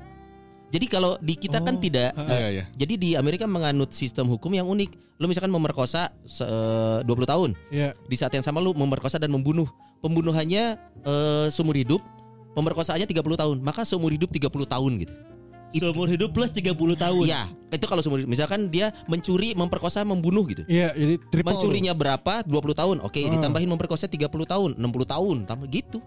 Jadi kalau di kita kan Oh. tidak Iya, eh, iya. Jadi di Amerika menganut sistem hukum yang unik. Lu misalkan memerkosa se- 20 tahun. Iya. Di saat yang sama lu memerkosa dan membunuh. Pembunuhannya eh, seumur hidup, pemerkosaannya 30 tahun. Maka seumur hidup 30 tahun gitu. Seumur hidup plus 30 tahun. Iya, itu kalau seumur hidup. Misalkan dia mencuri, memperkosa, membunuh gitu. Iya, jadi triple. Mencurinya berapa? 20 tahun. Oke, Ah. ditambahin memperkosa 30 tahun, 60 tahun, tambah gitu.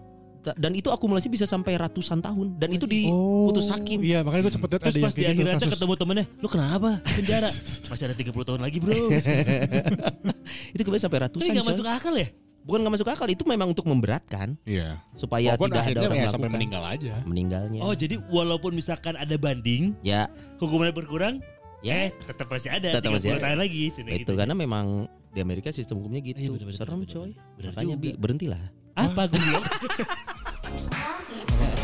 Dan itu akumulasi bisa sampai ratusan tahun dan itu diputus hakim. Iya, makanya gue cepet lihat Terus ada yang kayak gitu kasus. ketemu temennya, lu kenapa penjara? Masih ada 30 tahun lagi bro. itu kemudian sampai Ini ratusan. gak coy. masuk akal ya? bukan nggak masuk akal itu memang untuk memberatkan Iya. supaya Walaupun tidak ada orang ya sampai meninggal aja. meninggalnya. Oh jadi walaupun misalkan ada banding ya, hukumannya berkurang, ya eh tetap masih ada. Tetap masih 30 ada. lagi. itu gitu. karena memang di Amerika sistem hukumnya gitu. Iya, bener, bener, Serem bener, coy. bener Makanya juga. Bi, berhentilah. Apa gue?